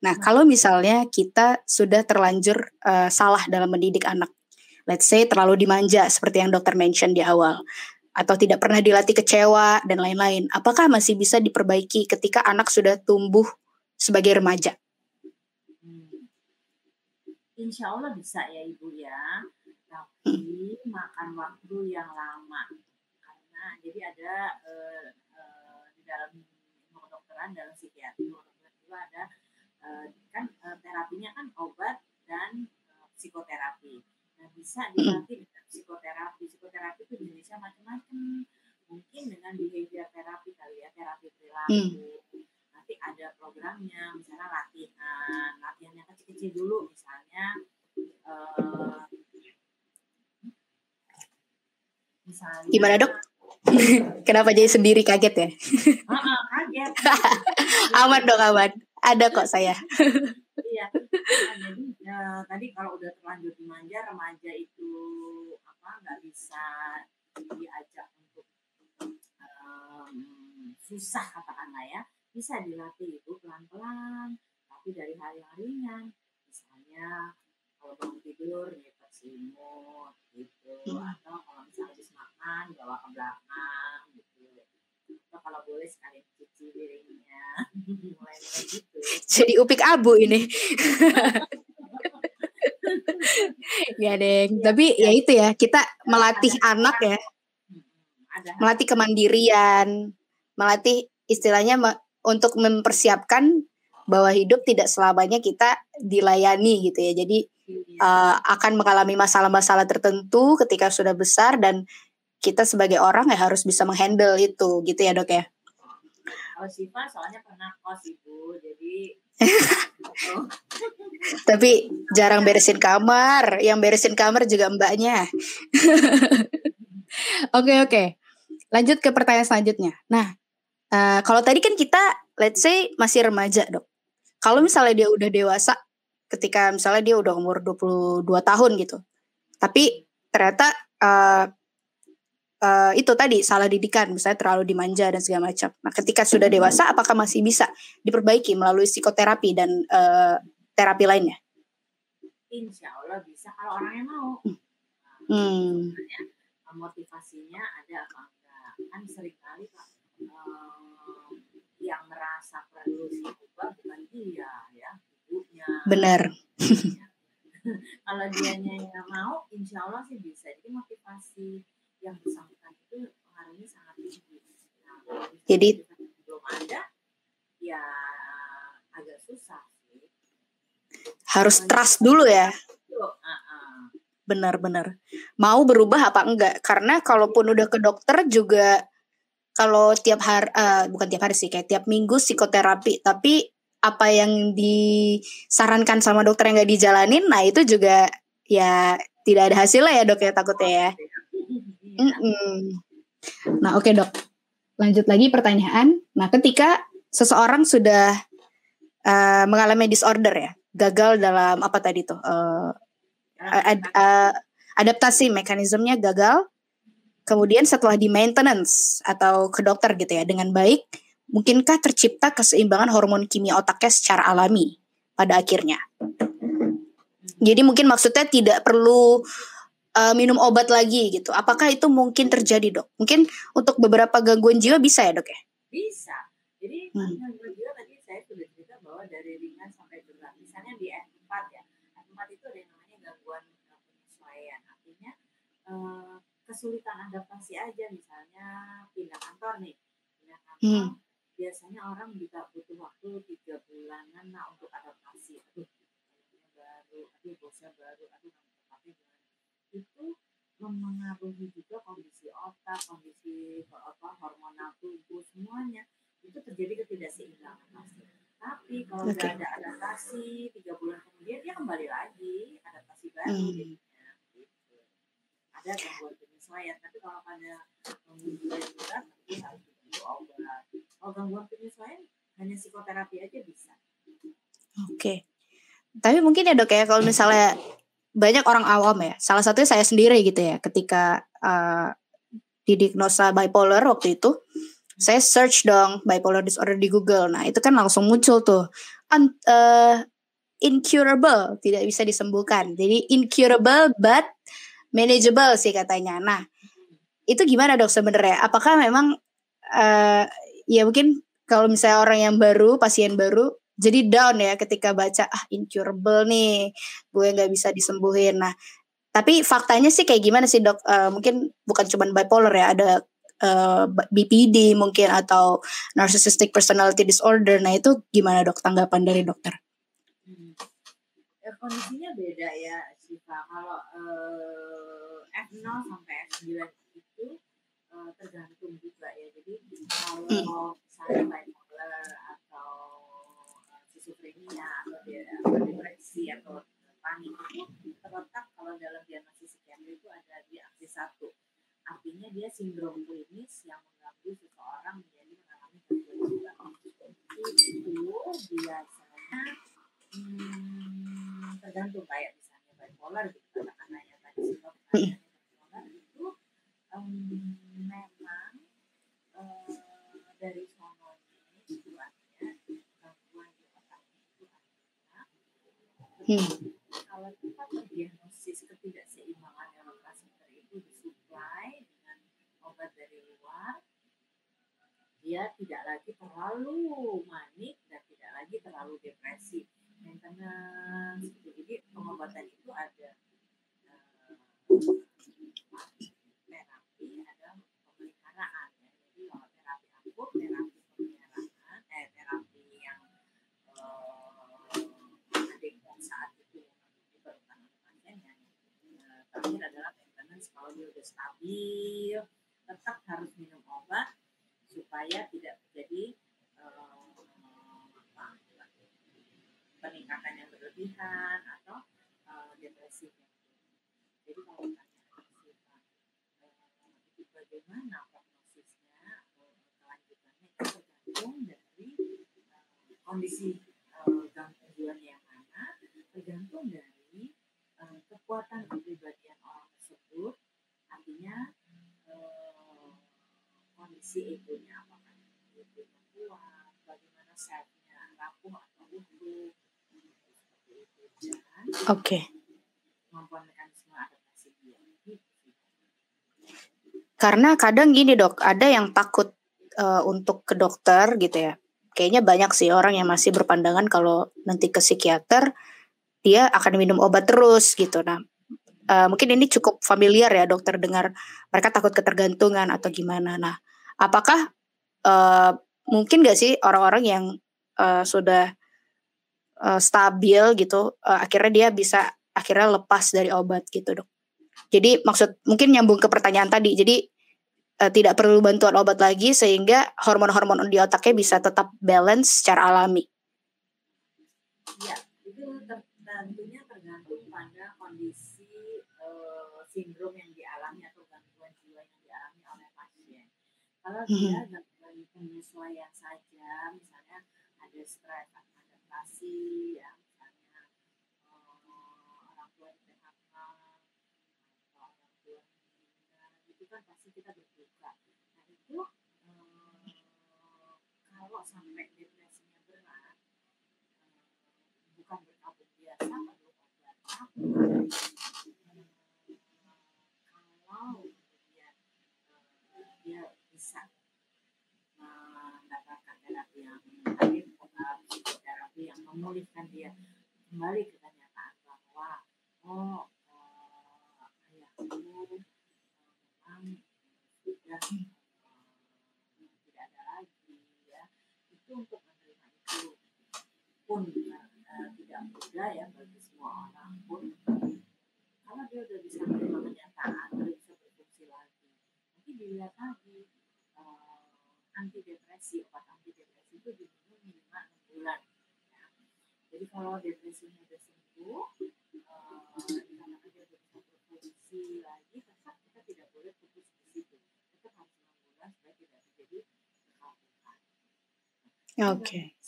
Nah, kalau misalnya kita sudah terlanjur uh, salah dalam mendidik anak, let's say terlalu dimanja seperti yang dokter mention di awal, atau tidak pernah dilatih kecewa dan lain-lain, apakah masih bisa diperbaiki ketika anak sudah tumbuh sebagai remaja? Insya Allah bisa ya ibu ya, tapi hmm. makan waktu yang lama karena jadi ada uh, uh, di dalam ilmu kedokteran dalam psikiatri itu ada uh, kan uh, terapinya kan obat dan uh, psikoterapi. Nah bisa dilatih dengan psikoterapi. Psikoterapi itu jenisnya macam-macam. Mungkin dengan behavior terapi kali ya, terapi perilaku. Hmm. Nanti ada programnya, misalnya latihan, latihannya kecil-kecil dulu, misalnya. Uh, misalnya Gimana dok? [LAUGHS] Kenapa jadi sendiri kaget ya? Uh, uh, kaget. [LAUGHS] aman dong aman ada kok saya. iya. Nah, jadi ya, tadi kalau udah terlanjur dimanja, remaja itu apa nggak bisa diajak untuk um, susah katakanlah ya, bisa dilatih itu pelan-pelan, tapi dari hal yang ringan, misalnya kalau bangun tidur ya tersimut gitu, hmm. atau kalau misalnya habis makan bawa ke belakang gitu, atau kalau boleh sekalian cuci piringnya, mulai-mulai gitu. Jadi upik abu ini. ya deh, tapi ya itu ya kita melatih anak ya, melatih kemandirian, melatih istilahnya untuk mempersiapkan bahwa hidup tidak selamanya kita dilayani gitu ya. Jadi uh, akan mengalami masalah-masalah tertentu ketika sudah besar dan kita sebagai orang ya harus bisa menghandle itu gitu ya dok ya. Kalau Siva soalnya pernah kos ibu, jadi [LAUGHS] Tapi jarang beresin kamar. Yang beresin kamar juga mbaknya. [LAUGHS] Oke oke. lanjut ke pertanyaan selanjutnya. Nah, uh, kalau tadi kan kita let's say masih remaja, Dok. Kalau misalnya dia udah dewasa ketika misalnya dia udah umur 22 tahun gitu. Tapi ternyata uh, uh, itu tadi salah didikan, misalnya terlalu dimanja dan segala macam. Nah, ketika sudah dewasa apakah masih bisa diperbaiki melalui psikoterapi dan uh, terapi lainnya? Insya Allah bisa kalau orangnya mau. Hmm. Nah, motivasinya ada apa enggak? Kan sering kali Pak uh, yang merasa perlu ubah bukan dia ya ibunya. Benar. [LAUGHS] Kalau dia nggak mau insya Allah sih bisa. Jadi motivasi yang bersangkutan itu pengaruhnya sangat tinggi. Nah, jadi belum ada ya agak susah harus trust dulu ya. benar-benar mau berubah apa enggak? Karena kalaupun udah ke dokter juga kalau tiap hari uh, bukan tiap hari sih kayak tiap minggu psikoterapi tapi apa yang disarankan sama dokter yang nggak dijalanin nah itu juga ya tidak ada hasilnya ya dok ya takutnya ya. Mm -mm. nah oke okay, dok. Lanjut lagi pertanyaan. Nah ketika seseorang sudah uh, mengalami disorder ya gagal dalam apa tadi tuh uh, ad, uh, adaptasi mekanismenya gagal Kemudian setelah di maintenance atau ke dokter gitu ya dengan baik, mungkinkah tercipta keseimbangan hormon kimia otaknya secara alami pada akhirnya? Jadi mungkin maksudnya tidak perlu uh, minum obat lagi gitu. Apakah itu mungkin terjadi dok? Mungkin untuk beberapa gangguan jiwa bisa ya dok ya? Bisa. Jadi hmm. gangguan jiwa tadi saya sudah cerita bahwa dari ringan sampai berat. Misalnya di F4 ya. F4 itu ada yang namanya gangguan penyesuaian. Artinya uh, kesulitan adaptasi aja misalnya pindah kantor nih pindah kantor hmm. Biasanya orang juga butuh waktu tiga bulanan nah untuk adaptasi aduh baru aduh bosnya baru aduh tempatnya gimana itu mempengaruhi juga kondisi otak kondisi apa hormonal tubuh semuanya itu terjadi ketidakseimbangan pasti tapi kalau okay. ada adaptasi tiga bulan kemudian dia kembali lagi adaptasi baru hmm. jadinya gitu. ada gangguan penyesuaian tapi kalau pada gangguan berat harus obat kalau gangguan penyesuaian hanya psikoterapi aja bisa oke okay. tapi mungkin ya dok ya kalau misalnya banyak orang awam ya salah satunya saya sendiri gitu ya ketika uh, didiagnosa bipolar waktu itu saya search dong bipolar disorder di Google. Nah, itu kan langsung muncul tuh Un, uh, incurable, tidak bisa disembuhkan. Jadi incurable but manageable sih katanya. Nah, itu gimana dok sebenarnya? Apakah memang uh, ya mungkin kalau misalnya orang yang baru, pasien baru, jadi down ya ketika baca ah incurable nih, gue nggak bisa disembuhin. Nah, tapi faktanya sih kayak gimana sih dok? Uh, mungkin bukan cuma bipolar ya, ada uh, eh, BPD mungkin atau narcissistic personality disorder. Nah itu gimana dok tanggapan dari dokter? Hmm. Ya, kondisinya beda ya Siva. Kalau uh, F0 sampai F9 itu uh, tergantung juga ya. Jadi kalau misalnya bipolar atau uh, schizophrenia atau dia, depresi atau panik itu terletak kalau dalam diagnosis psikiatri itu ada di aksi satu. Artinya dia sindrom klinis yang mengganggu seseorang menjadi mengalami gangguan jiwa. Itu biasanya hmm, tergantung kayak misalnya bipolar gitu katakanlah yang tadi sindrom memang uh, dari sononya itu artinya gangguan di otak itu adalah hmm. kalau kita terdiagnosis ketidakseimbangan neurotransmitter itu disuplai dengan obat dari luar dia tidak lagi terlalu manik dan tidak lagi terlalu depresi maintenance gitu. jadi pengobatan itu ada uh, terakhir adalah maintenance kalau dia sudah stabil tetap harus minum obat supaya tidak terjadi uh, peningkatan yang berlebihan atau uh, depresi. Jadi kalau tanya uh, itu bagaimana tergantung dari uh, kondisi uh, gangguan yang mana, tergantung dari uh, kekuatan kepribadian orang tersebut, artinya uh, kondisi egonya apakah itu kuat, bagaimana selfnya rapuh atau utuh, Oke. Okay. Karena kadang gini dok, ada yang takut uh, untuk ke dokter gitu ya. Kayaknya banyak sih orang yang masih berpandangan kalau nanti ke psikiater dia akan minum obat terus gitu. Nah, uh, mungkin ini cukup familiar ya dokter dengar mereka takut ketergantungan atau gimana. Nah, apakah uh, mungkin gak sih orang-orang yang uh, sudah uh, stabil gitu, uh, akhirnya dia bisa akhirnya lepas dari obat gitu dok? Jadi maksud mungkin nyambung ke pertanyaan tadi. Jadi uh, tidak perlu bantuan obat lagi sehingga hormon-hormon di otaknya bisa tetap balance secara alami. Ya, itu tentunya tergantung pada kondisi uh, sindrom yang dialami atau gangguan jiwa yang dialami oleh pasien. Kalau hmm. dia gangguan penyesuaian saja, misalnya ada stres, adaptasi, ya, kan pasti kita berduka. Nah itu eh, kalau sampai depresinya berat, eh, bukan berkabut biasa perlu obat. Kalau kemudian eh, dia bisa mendapatkan terapi yang baik, terapi yang memulihkan dia kembali ke kenyataan bahwa oh sudah tidak ada lagi ya itu untuk menerima itu. Pun uh, tidak mudah ya bagi semua orang pun. Kalau dia sudah bisa menerima kenyataan bisa berfungsi lagi. Nanti dilihat lagi uh, antidepresi obat antidepresi itu diminum minimal enam bulan ya. jadi kalau depresinya sudah sembuh uh, sudah bisa berfungsi lagi tetap kita tidak boleh putus Oke.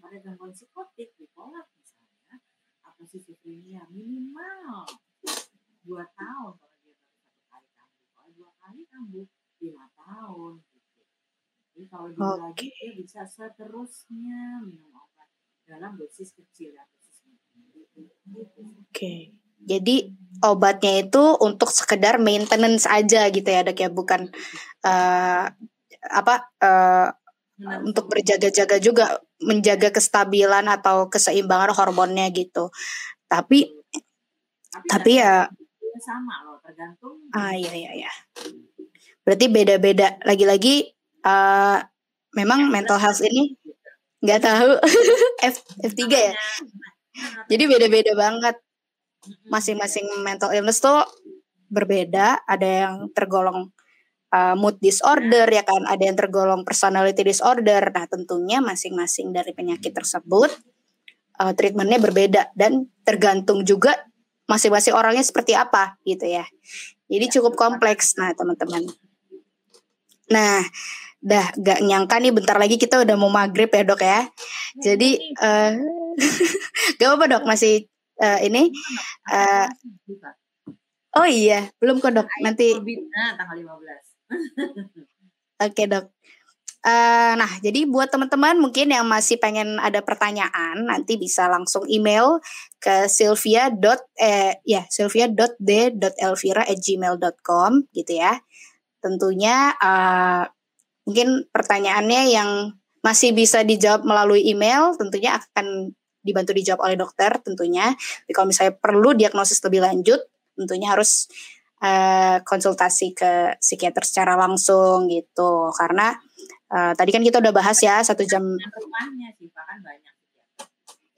Pada gangguan psikotik, bipolar misalnya, atau schizophrenia minimal dua tahun kalau dia baru satu kali kambuh. Kalau dua kali kambuh lima tahun gitu. Jadi kalau dia okay. lagi dia bisa seterusnya minum obat dalam dosis kecil ya dosis. Oke. Okay. Jadi obatnya itu untuk sekedar maintenance aja gitu ya dok ya bukan uh, apa uh, untuk berjaga-jaga juga menjaga kestabilan atau keseimbangan hormonnya gitu. Tapi tapi, tapi ya sama loh tergantung. Ah iya iya iya. Berarti beda-beda. Lagi-lagi uh, memang ya, mental health ini nggak tahu [LAUGHS] F F3 ya. Jadi beda-beda banget. Masing-masing mental illness tuh berbeda. Ada yang tergolong uh, mood disorder ya kan, ada yang tergolong personality disorder. Nah, tentunya masing-masing dari penyakit tersebut uh, treatmentnya berbeda dan tergantung juga masing-masing orangnya seperti apa gitu ya. Jadi cukup kompleks. Nah, teman-teman. Nah, dah gak nyangka nih bentar lagi kita udah mau maghrib ya dok ya. Jadi [LAUGHS] uh, gak apa-apa dok masih uh, ini. Uh, oh iya, belum kok dok. Nanti. Nah, tanggal 15. Oke dok. Uh, nah, jadi buat teman-teman mungkin yang masih pengen ada pertanyaan, nanti bisa langsung email ke sylvia. eh ya sylvia.d.elvira@gmail.com gitu ya. Tentunya uh, mungkin pertanyaannya yang masih bisa dijawab melalui email, tentunya akan dibantu dijawab oleh dokter tentunya. Tapi kalau misalnya perlu diagnosis lebih lanjut, tentunya harus uh, konsultasi ke psikiater secara langsung gitu. Karena uh, tadi kan kita udah bahas ya satu jam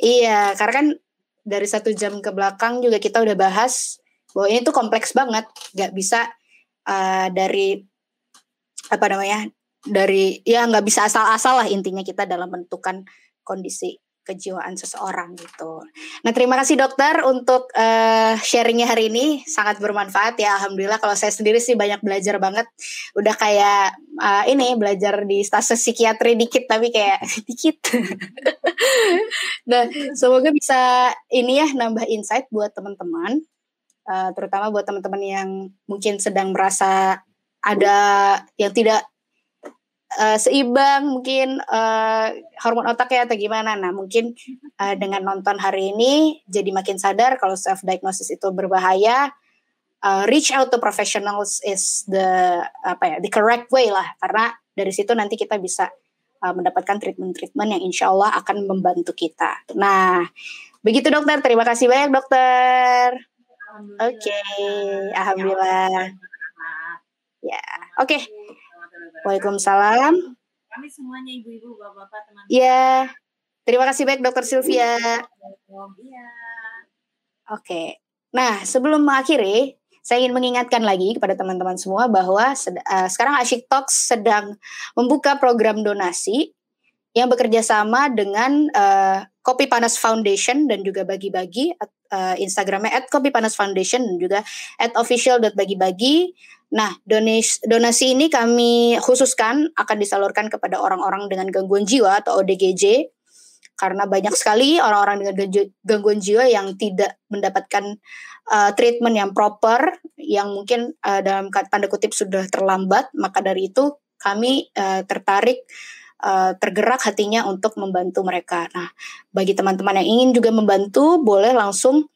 iya karena kan dari satu jam ke belakang juga kita udah bahas bahwa ini tuh kompleks banget. Nggak bisa uh, dari apa namanya dari ya nggak bisa asal-asal lah intinya kita dalam menentukan kondisi kejiwaan seseorang gitu. Nah terima kasih dokter untuk uh, sharingnya hari ini sangat bermanfaat ya alhamdulillah kalau saya sendiri sih banyak belajar banget udah kayak uh, ini belajar di stase psikiatri dikit tapi kayak [LAUGHS] dikit. [LAUGHS] nah semoga bisa ini ya nambah insight buat teman-teman uh, terutama buat teman-teman yang mungkin sedang merasa ada yang tidak uh, seimbang mungkin uh, hormon otaknya atau gimana. Nah mungkin uh, dengan nonton hari ini jadi makin sadar kalau self diagnosis itu berbahaya. Uh, reach out to professionals is the apa ya the correct way lah karena dari situ nanti kita bisa uh, mendapatkan treatment-treatment yang insya Allah akan membantu kita. Nah begitu dokter, terima kasih banyak dokter. Oke, okay. alhamdulillah. Ya, oke. Okay. Waalaikumsalam. Kami semuanya ibu-ibu, bapak-bapak, teman-teman. Iya. Terima kasih banyak Dokter Sylvia. Iya. Oke. Nah, sebelum mengakhiri, saya ingin mengingatkan lagi kepada teman-teman semua bahwa uh, sekarang Asyik Talks sedang membuka program donasi yang bekerja sama dengan uh, Kopi Panas Foundation dan juga bagi-bagi uh, Instagramnya at Kopi Panas Foundation dan juga at official.bagi-bagi. Nah, donis, donasi ini kami khususkan akan disalurkan kepada orang-orang dengan gangguan jiwa atau ODGJ karena banyak sekali orang-orang dengan gangguan jiwa yang tidak mendapatkan uh, treatment yang proper yang mungkin uh, dalam tanda kutip sudah terlambat maka dari itu kami uh, tertarik uh, tergerak hatinya untuk membantu mereka. Nah, bagi teman-teman yang ingin juga membantu, boleh langsung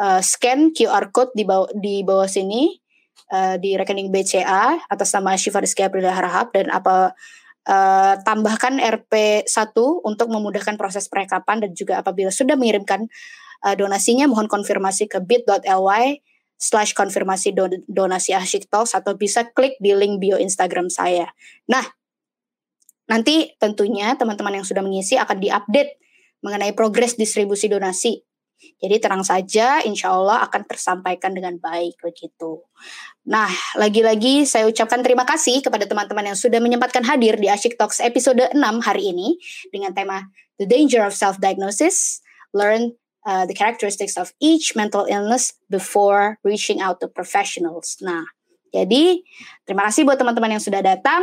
uh, scan QR code di bawah di bawah sini uh, di rekening BCA atas nama Syifa Rizky Aprilia Harahap dan apa uh, tambahkan RP1 untuk memudahkan proses perekapan dan juga apabila sudah mengirimkan uh, donasinya mohon konfirmasi ke bit.ly slash konfirmasi donasi Asyik atau bisa klik di link bio Instagram saya. Nah, Nanti tentunya teman-teman yang sudah mengisi akan diupdate mengenai progres distribusi donasi. Jadi tenang saja, insya Allah akan tersampaikan dengan baik begitu. Nah, lagi-lagi saya ucapkan terima kasih kepada teman-teman yang sudah menyempatkan hadir di Asyik Talks episode 6 hari ini dengan tema The Danger of Self-Diagnosis, Learn uh, the Characteristics of Each Mental Illness Before Reaching Out to Professionals. Nah, jadi terima kasih buat teman-teman yang sudah datang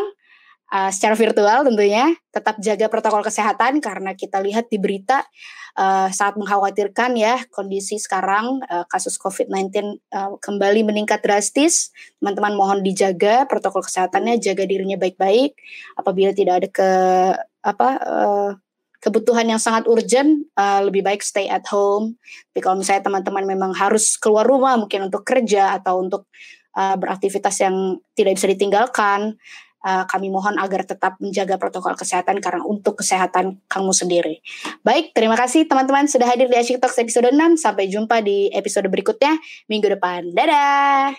uh, secara virtual tentunya tetap jaga protokol kesehatan karena kita lihat di berita uh, sangat mengkhawatirkan ya kondisi sekarang uh, kasus COVID-19 uh, kembali meningkat drastis. Teman-teman mohon dijaga protokol kesehatannya jaga dirinya baik-baik. Apabila tidak ada ke apa uh, kebutuhan yang sangat urgent uh, lebih baik stay at home. Tapi kalau misalnya teman-teman memang harus keluar rumah mungkin untuk kerja atau untuk uh, beraktivitas yang tidak bisa ditinggalkan uh, kami mohon agar tetap menjaga protokol kesehatan karena untuk kesehatan kamu sendiri. Baik, terima kasih teman-teman sudah hadir di Asyik Talks episode 6. Sampai jumpa di episode berikutnya minggu depan. Dadah!